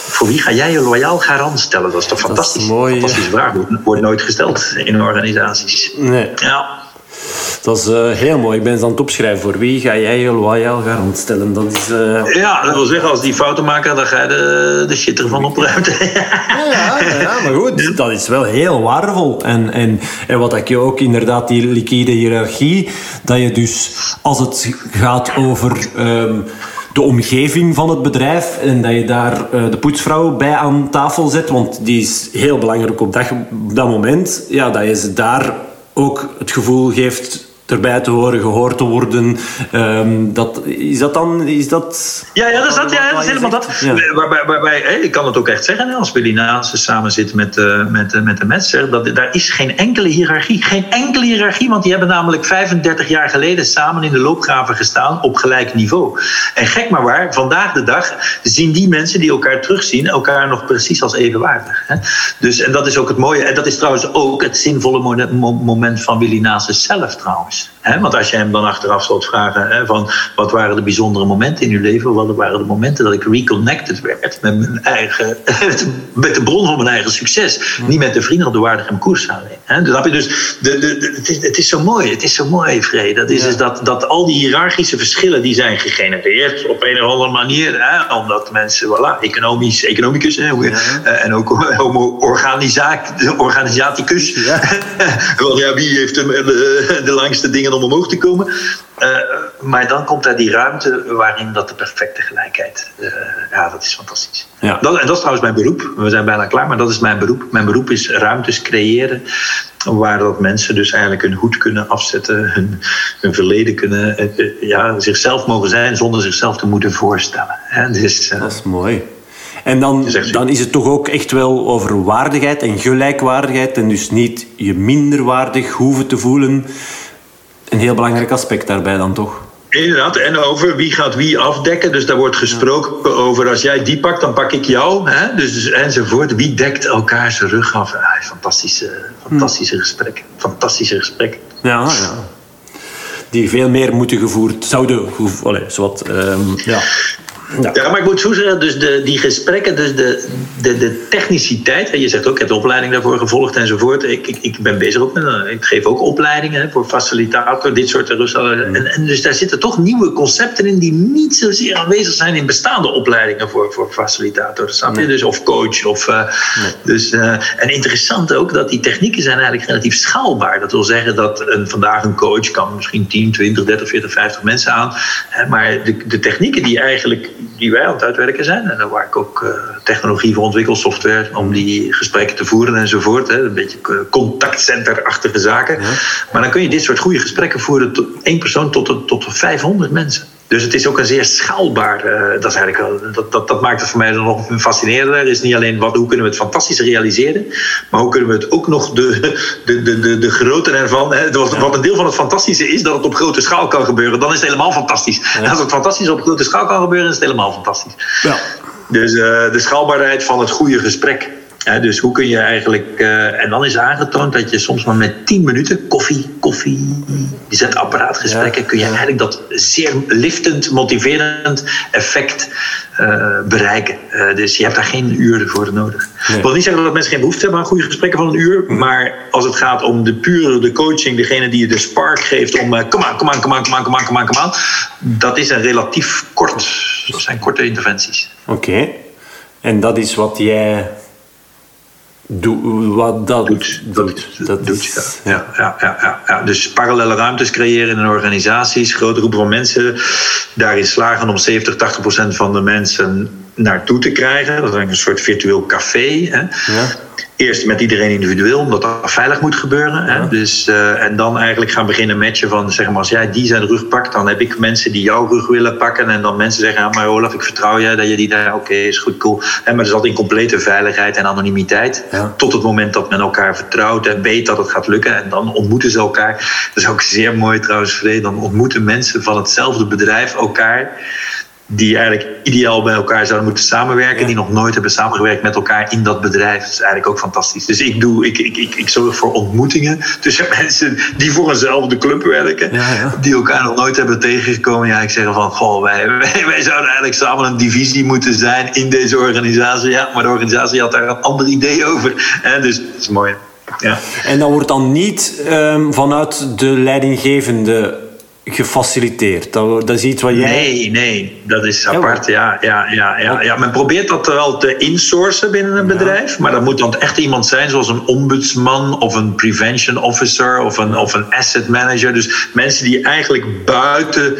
Speaker 2: Voor wie ga jij je loyaal garant stellen? Dat is toch fantastisch? Is mooi, Fantastische vraag. Wordt nooit gesteld in organisaties.
Speaker 1: Nee. Ja. Dat is uh, heel mooi. Ik ben ze aan het opschrijven. Voor wie ga jij je loyaal garant stellen? Dat is, uh...
Speaker 2: Ja, dat wil zeggen, als die fouten maken, dan ga je de, de shit ervan opruimen.
Speaker 1: ja, ja, ja, maar goed, dat is wel heel waardevol. En, en, en wat ik je ook inderdaad, die liquide hiërarchie, dat je dus als het gaat over. Um, de omgeving van het bedrijf en dat je daar uh, de poetsvrouw bij aan tafel zet, want die is heel belangrijk op dat, dat moment. Ja, dat je ze daar ook het gevoel geeft erbij te horen, gehoord te worden. Um, dat, is dat dan... Is dat,
Speaker 2: ja, ja, dat is, dat, ja, dat is helemaal dat. Ja. Waarbij, waarbij, hey, ik kan het ook echt zeggen, als Willy Naassen samen zit met, uh, met, uh, met de Metser, dat daar is geen enkele hiërarchie. Geen enkele hiërarchie, want die hebben namelijk 35 jaar geleden samen in de loopgraven gestaan op gelijk niveau. En gek maar waar, vandaag de dag zien die mensen die elkaar terugzien, elkaar nog precies als evenwaardig. Hè? Dus, en dat is ook het mooie. En dat is trouwens ook het zinvolle moment van Willy Naassen zelf trouwens. much. Want als je hem dan achteraf zult vragen van wat waren de bijzondere momenten in uw leven, wat waren de momenten dat ik reconnected werd met mijn eigen, met de bron van mijn eigen succes, niet met de vrienden op de Waardegem koersaanleen. Dus, je dus de, de, het, is, het is zo mooi, het is zo mooi, Vrede. Dat is dus dat, dat al die hiërarchische verschillen die zijn gegenereerd op een of andere manier, omdat mensen, voilà, economisch, economicus hè, eh, en ook homo organisaticus. Ja. Want ja, wie heeft de, de langste dingen om omhoog te komen? Uh, maar dan komt daar die ruimte waarin dat de perfecte gelijkheid. Uh, ja, dat is fantastisch. Ja. Dat, en dat is trouwens mijn beroep. We zijn bijna klaar, maar dat is mijn beroep. Mijn beroep is ruimtes creëren. Waar dat mensen dus eigenlijk hun hoed kunnen afzetten, hun, hun verleden kunnen, uh, ja, zichzelf mogen zijn zonder zichzelf te moeten voorstellen. Hè?
Speaker 1: Dus, dat is mooi. En dan, dan is het toch ook echt wel over waardigheid en gelijkwaardigheid. En dus niet je minderwaardig hoeven te voelen. Een heel belangrijk aspect daarbij dan toch?
Speaker 2: Inderdaad, en over wie gaat wie afdekken. Dus daar wordt gesproken over als jij die pakt, dan pak ik jou. Hè? Dus, enzovoort. Wie dekt elkaar zijn rug af? Ah, fantastische, fantastische hm. gesprekken. Fantastische gesprekken.
Speaker 1: Ja, ja. Die veel meer moeten gevoerd zouden. Allez, zowat, um, ja.
Speaker 2: Ja. maar ik moet zo zeggen, dus de, die gesprekken, dus de, de, de techniciteit. En je zegt ook, ik heb de opleiding daarvoor gevolgd enzovoort. Ik, ik, ik ben bezig ook met, ik geef ook opleidingen voor facilitator, dit soort Russen. En, en dus daar zitten toch nieuwe concepten in die niet zozeer aanwezig zijn in bestaande opleidingen voor, voor facilitator. Snap je? Dus, of coach. Of, uh, dus, uh, en interessant ook dat die technieken zijn eigenlijk relatief schaalbaar. Dat wil zeggen dat een, vandaag een coach kan misschien 10, 20, 30, 40, 50 mensen aan. Maar de, de technieken die eigenlijk die wij aan het uitwerken zijn. En waar ik ook uh, technologie voor ontwikkel, software, om die gesprekken te voeren enzovoort. Hè. Een beetje contactcenterachtige zaken. Maar dan kun je dit soort goede gesprekken voeren tot één persoon tot, tot 500 mensen. Dus het is ook een zeer schaalbaar. Uh, dat, is eigenlijk dat, dat, dat maakt het voor mij dan nog fascinerender. Het is niet alleen wat, hoe kunnen we het fantastisch realiseren, maar hoe kunnen we het ook nog de, de, de, de, de grootte ervan. Hè, wat, wat een deel van het fantastische is dat het op grote schaal kan gebeuren, dan is het helemaal fantastisch. Als het fantastisch op grote schaal kan gebeuren, is het helemaal fantastisch. Ja. Dus uh, de schaalbaarheid van het goede gesprek dus hoe kun je eigenlijk. Uh, en dan is aangetoond dat je soms maar met 10 minuten koffie, koffie, zetapparaatgesprekken. Ja, kun je eigenlijk dat zeer liftend, motiverend effect uh, bereiken. Uh, dus je hebt daar geen uren voor nodig. Ik wil niet zeggen dat mensen geen behoefte hebben aan goede gesprekken van een uur. Hm. Maar als het gaat om de pure, de coaching, degene die je de spark geeft om. kom aan, kom aan, kom aan, kom aan, kom aan, kom aan, kom aan. Dat is een relatief kort. Dat zijn korte interventies.
Speaker 1: Oké. En dat is wat jij Doe, wat dat
Speaker 2: doet. doet. Dat doet, ja. Ja, ja, ja, ja. Dus parallele ruimtes creëren in organisaties, grote groepen van mensen. Daarin slagen om 70, 80 procent van de mensen naartoe te krijgen. Dat is een soort virtueel café. Hè. Ja eerst met iedereen individueel, omdat dat veilig moet gebeuren. Hè? Dus, uh, en dan eigenlijk gaan beginnen matchen van, zeg maar, als jij die zijn rug pakt, dan heb ik mensen die jouw rug willen pakken. En dan mensen zeggen, ja, maar Olaf, ik vertrouw jij dat je die daar, oké, is goed, cool. En maar dat is altijd in complete veiligheid en anonimiteit. Tot het moment dat men elkaar vertrouwt en weet dat het gaat lukken. En dan ontmoeten ze elkaar. Dat is ook zeer mooi trouwens, Vrede. Dan ontmoeten mensen van hetzelfde bedrijf elkaar die eigenlijk ideaal bij elkaar zouden moeten samenwerken, die nog nooit hebben samengewerkt met elkaar in dat bedrijf. Dat is eigenlijk ook fantastisch. Dus ik, doe, ik, ik, ik, ik zorg voor ontmoetingen tussen mensen die voor eenzelfde club werken, die elkaar nog nooit hebben tegengekomen. Ja, ik zeg van, goh, wij, wij, wij, zouden eigenlijk samen een divisie moeten zijn in deze organisatie. Ja, maar de organisatie had daar een ander idee over. En dus dat is mooi. Ja.
Speaker 1: En dan wordt dan niet um, vanuit de leidinggevende gefaciliteerd. Dat, dat is iets wat jij...
Speaker 2: Nee, nee, dat is apart. Ja, ja, ja, ja, ja. Men probeert dat wel te insourcen binnen een bedrijf, maar dat moet dan echt iemand zijn zoals een ombudsman of een prevention officer of een, of een asset manager. Dus mensen die eigenlijk buiten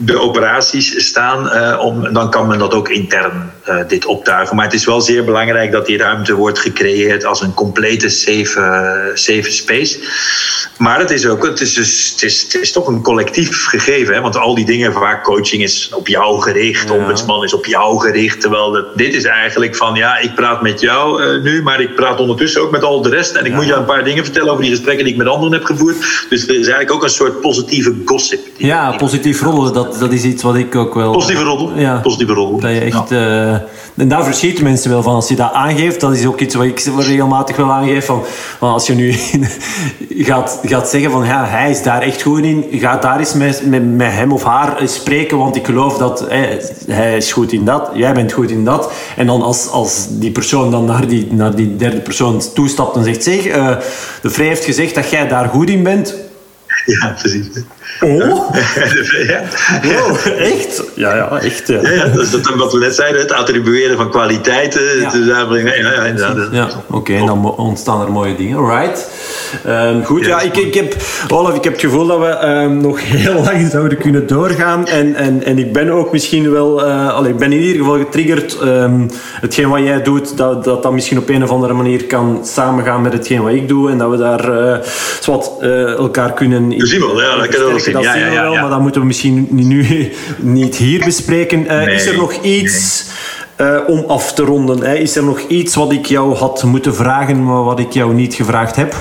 Speaker 2: de operaties staan, uh, om, dan kan men dat ook intern uh, dit optuigen. Maar het is wel zeer belangrijk dat die ruimte wordt gecreëerd als een complete safe, uh, safe space. Maar het is ook, het is, dus, het is, het is toch een collectief gegeven. Hè? Want al die dingen waar coaching is op jou gericht, ja. ombudsman is op jou gericht. Terwijl dat, dit is eigenlijk van ja, ik praat met jou nu, maar ik praat ondertussen ook met al de rest. En ik moet je een paar dingen vertellen over die gesprekken die ik met anderen heb gevoerd. Dus er is eigenlijk ook een soort positieve gossip.
Speaker 1: Ja, positief rollen. Dat dat, dat is iets wat ik ook wel...
Speaker 2: Positieve rol. Ja. Positieve rol.
Speaker 1: Dat je echt... Ja. en daar verschieten mensen wel van. Als je dat aangeeft, dat is ook iets wat ik regelmatig wel aangeef. Van, van als je nu gaat, gaat zeggen van ja, hij is daar echt goed in, ga daar eens met, met, met hem of haar spreken, want ik geloof dat hij, hij is goed in dat, jij bent goed in dat. En dan als, als die persoon dan naar die, naar die derde persoon toestapt en zegt, zeg, uh, de vrij heeft gezegd dat jij daar goed in bent.
Speaker 2: Ja, precies.
Speaker 1: Oh? ja. Wow, echt? Ja, ja, echt. Ja.
Speaker 2: ja, dat is wat we net zeiden, het attribueren van kwaliteiten. Ja, ja,
Speaker 1: ja, ja oké, dan ontstaan er mooie dingen. Right. Um, goed, ja, ik, ik heb, Olaf, ik heb het gevoel dat we um, nog heel lang zouden kunnen doorgaan. En, en, en ik ben ook misschien wel, uh, allee, ik ben in ieder geval getriggerd. Um, hetgeen wat jij doet, dat, dat dat misschien op een of andere manier kan samengaan met hetgeen wat ik doe. En dat we daar uh, wat, uh, elkaar kunnen...
Speaker 2: We zien wel, ja, dat
Speaker 1: dat ja, zien we wel, maar dat moeten we misschien nu niet hier bespreken. Uh, Is er nog iets uh, om af te ronden? Hè? Is er nog iets wat ik jou had moeten vragen, maar wat ik jou niet gevraagd heb?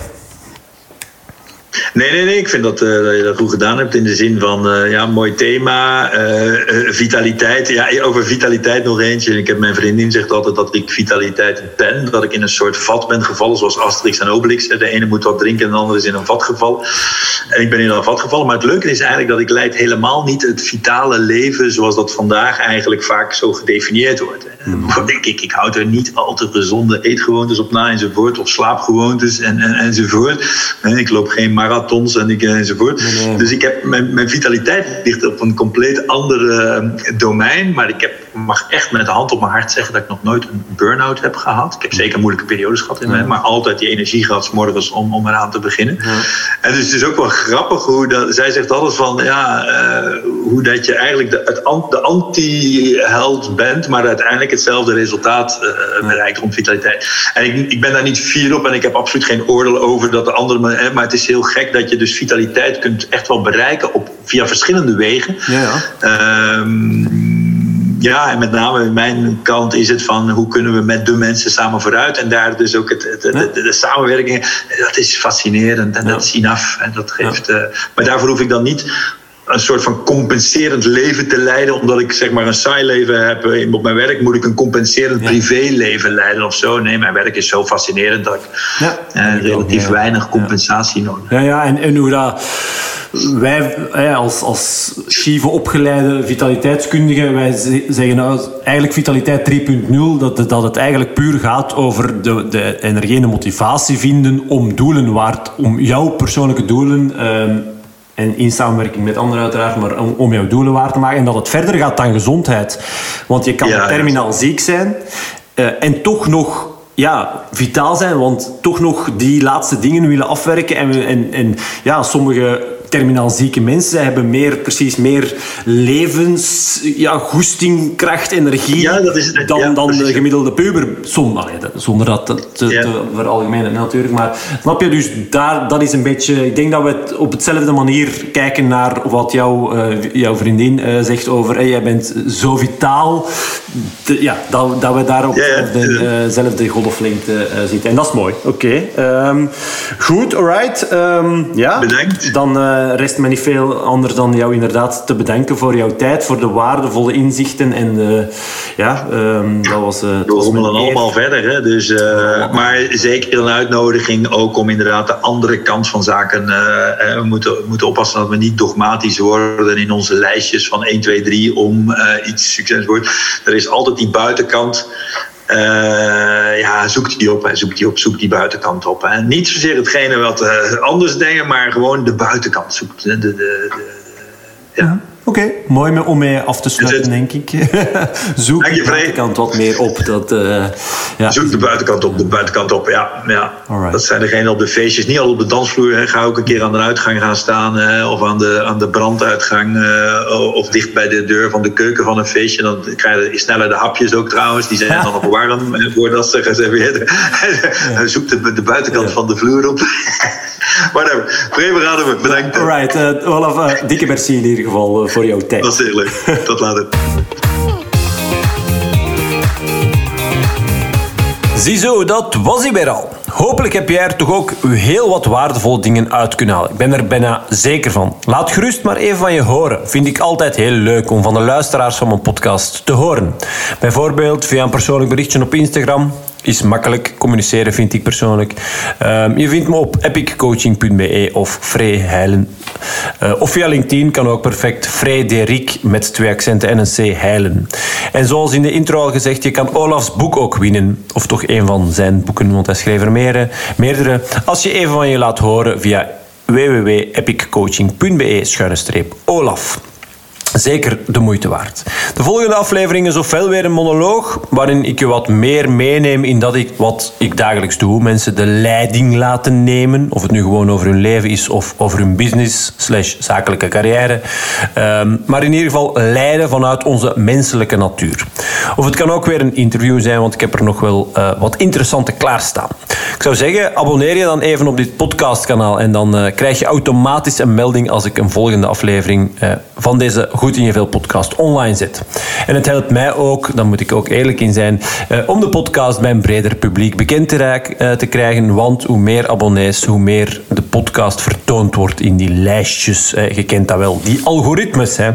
Speaker 2: Nee, nee, nee. Ik vind dat, uh, dat je dat goed gedaan hebt in de zin van, uh, ja, mooi thema. Uh, vitaliteit. Ja, over vitaliteit nog eentje. Ik heb mijn vriendin zegt altijd dat ik vitaliteit ben. Dat ik in een soort vat ben gevallen, zoals Asterix en Obelix. De ene moet wat drinken en de andere is in een vat gevallen. En ik ben in een vat gevallen. Maar het leuke is eigenlijk dat ik leid helemaal niet het vitale leven zoals dat vandaag eigenlijk vaak zo gedefinieerd wordt. Mm. Ik, ik, ik houd er niet al te gezonde eetgewoontes op na enzovoort. Of slaapgewoontes en, en, enzovoort. En ik loop geen marathons en ik, enzovoort. Dus ik heb, mijn, mijn vitaliteit ligt op een compleet ander uh, domein. Maar ik heb, mag echt met de hand op mijn hart zeggen dat ik nog nooit een burn-out heb gehad. Ik heb zeker moeilijke periodes gehad in mij, maar altijd die energie gehad morgens om, om eraan te beginnen. Ja. En dus het is ook wel grappig hoe dat, zij zegt altijd van ja, uh, hoe dat je eigenlijk de, het, de anti-held bent, maar uiteindelijk hetzelfde resultaat uh, bereikt rond vitaliteit. En ik, ik ben daar niet fier op en ik heb absoluut geen oordeel over dat de anderen, maar het is heel gek dat je dus vitaliteit kunt echt wel bereiken op, via verschillende wegen. Ja, ja. Um, ja, en met name in mijn kant is het van hoe kunnen we met de mensen samen vooruit. En daar dus ook het, het, de, de, de, samenwerking, dat is fascinerend en dat is inaf. En dat geeft, uh, maar daarvoor hoef ik dan niet een soort van compenserend leven te leiden. Omdat ik zeg maar een saai leven heb eh, op mijn werk, moet ik een compenserend ja. privéleven leiden of zo. Nee, mijn werk is zo fascinerend dat ik ja. eh, relatief ja. weinig compensatie nodig heb.
Speaker 1: Ja, ja en, en hoe dat wij als, als schieve opgeleide vitaliteitskundigen, wij zeggen nou eigenlijk vitaliteit 3.0, dat, dat het eigenlijk puur gaat over de, de energene motivatie vinden om doelen waard, om jouw persoonlijke doelen um, en in samenwerking met anderen uiteraard, maar om, om jouw doelen waar te maken. En dat het verder gaat dan gezondheid. Want je kan ja, terminaal ziek zijn uh, en toch nog ja, vitaal zijn, want toch nog die laatste dingen willen afwerken. En, en, en ja, sommige terminaal zieke mensen hebben meer, precies meer levens, ja, goesting, kracht, energie
Speaker 2: ja, dat is,
Speaker 1: dan,
Speaker 2: ja,
Speaker 1: dan de gemiddelde puber. Zonder, dat te, te, ja. te veralgemenen natuurlijk. Maar snap je, dus daar, dat is een beetje... Ik denk dat we het op hetzelfde manier kijken naar wat jouw, uh, jouw vriendin uh, zegt over hey, jij bent zo vitaal. De, ja, dat, dat we daar op dezelfde uh, golflengte zitten. En dat is mooi. Oké. Okay. Um, goed, alright. Um, ja,
Speaker 2: Bedankt.
Speaker 1: Dan rest me niet veel anders dan jou inderdaad te bedanken voor jouw tijd, voor de waardevolle inzichten. En uh, ja, um, dat was. Uh,
Speaker 2: We rommelen allemaal verder, hè? Dus, maar zeker een uitnodiging ook om inderdaad de andere kant van zaken. we, moeten, we moeten oppassen dat we niet dogmatisch worden in onze lijstjes van 1, 2, 3 om iets succes wordt. Er is altijd die buitenkant. Uh, ja, zoek die op, hè. zoek die op, zoek die buitenkant op. Hè. Niet zozeer hetgene wat uh, anders denken, maar gewoon de buitenkant zoekt. De, de, de, ja.
Speaker 1: Oké, okay. mooi om mee af te sluiten, denk ik. Zoek de buitenkant wat meer op. Dat, uh,
Speaker 2: ja. Zoek de buitenkant op, de buitenkant op, ja. ja. Dat zijn degenen op de feestjes, niet al op de dansvloer. Hè. Ga ook een keer aan de uitgang gaan staan of aan de, aan de branduitgang uh, of dicht bij de deur van de keuken van een feestje. Dan krijg je sneller de hapjes ook trouwens. Die zijn ja. dan nog warm voordat ze geserveerd ja. Zoek de, de buitenkant van de vloer op. Whatever. Bremer Rademen, bedankt.
Speaker 1: Alright, uh, Olaf, uh, dikke merci in ieder geval voor jouw tijd.
Speaker 2: Dat is heel leuk. Tot later.
Speaker 1: Ziezo, dat was hij weer al. Hopelijk heb jij er toch ook heel wat waardevolle dingen uit kunnen halen. Ik ben er bijna zeker van. Laat gerust maar even van je horen. Vind ik altijd heel leuk om van de luisteraars van mijn podcast te horen. Bijvoorbeeld via een persoonlijk berichtje op Instagram is makkelijk communiceren, vind ik persoonlijk. Ehm, je vindt me op epiccoaching.be of Frey Heilen. Uh, of via LinkedIn kan ook perfect Frederik met twee accenten en een C Heilen. En zoals in de intro al gezegd, je kan Olafs boek ook winnen. Of toch een van zijn boeken, want hij schreef er meerdere. meerdere als je even van je laat horen via www.epiccoaching.be-olaf zeker de moeite waard. De volgende aflevering is ofwel weer een monoloog, waarin ik je wat meer meeneem in dat ik wat ik dagelijks doe. Mensen de leiding laten nemen, of het nu gewoon over hun leven is of over hun business slash zakelijke carrière. Ehm, maar in ieder geval leiden vanuit onze menselijke natuur. Of het kan ook weer een interview zijn, want ik heb er nog wel uh, wat interessante klaarstaan. Ik zou zeggen, abonneer je dan even op dit podcastkanaal en dan uh, krijg je automatisch een melding als ik een volgende aflevering uh, van deze Goed in je Veel podcast online zet. En het helpt mij ook, dan moet ik ook eerlijk in zijn, uh, om de podcast bij een breder publiek bekend te, te, krijgen. Want hoe meer abonnees, hoe meer de podcast vertoond wordt in die lijstjes. je kent dat wel, die algoritmes. Hè.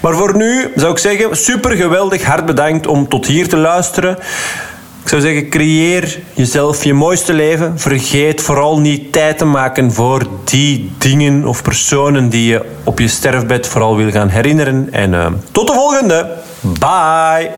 Speaker 1: Maar voor nu zou ik zeggen, super geweldig, hard bedankt om tot hier te luisteren. Ik zou zeggen, creëer jezelf je mooiste leven. Vergeet vooral niet tijd te maken voor die dingen of personen die je op je sterfbed vooral wil gaan herinneren. En uh, tot de volgende. Bye.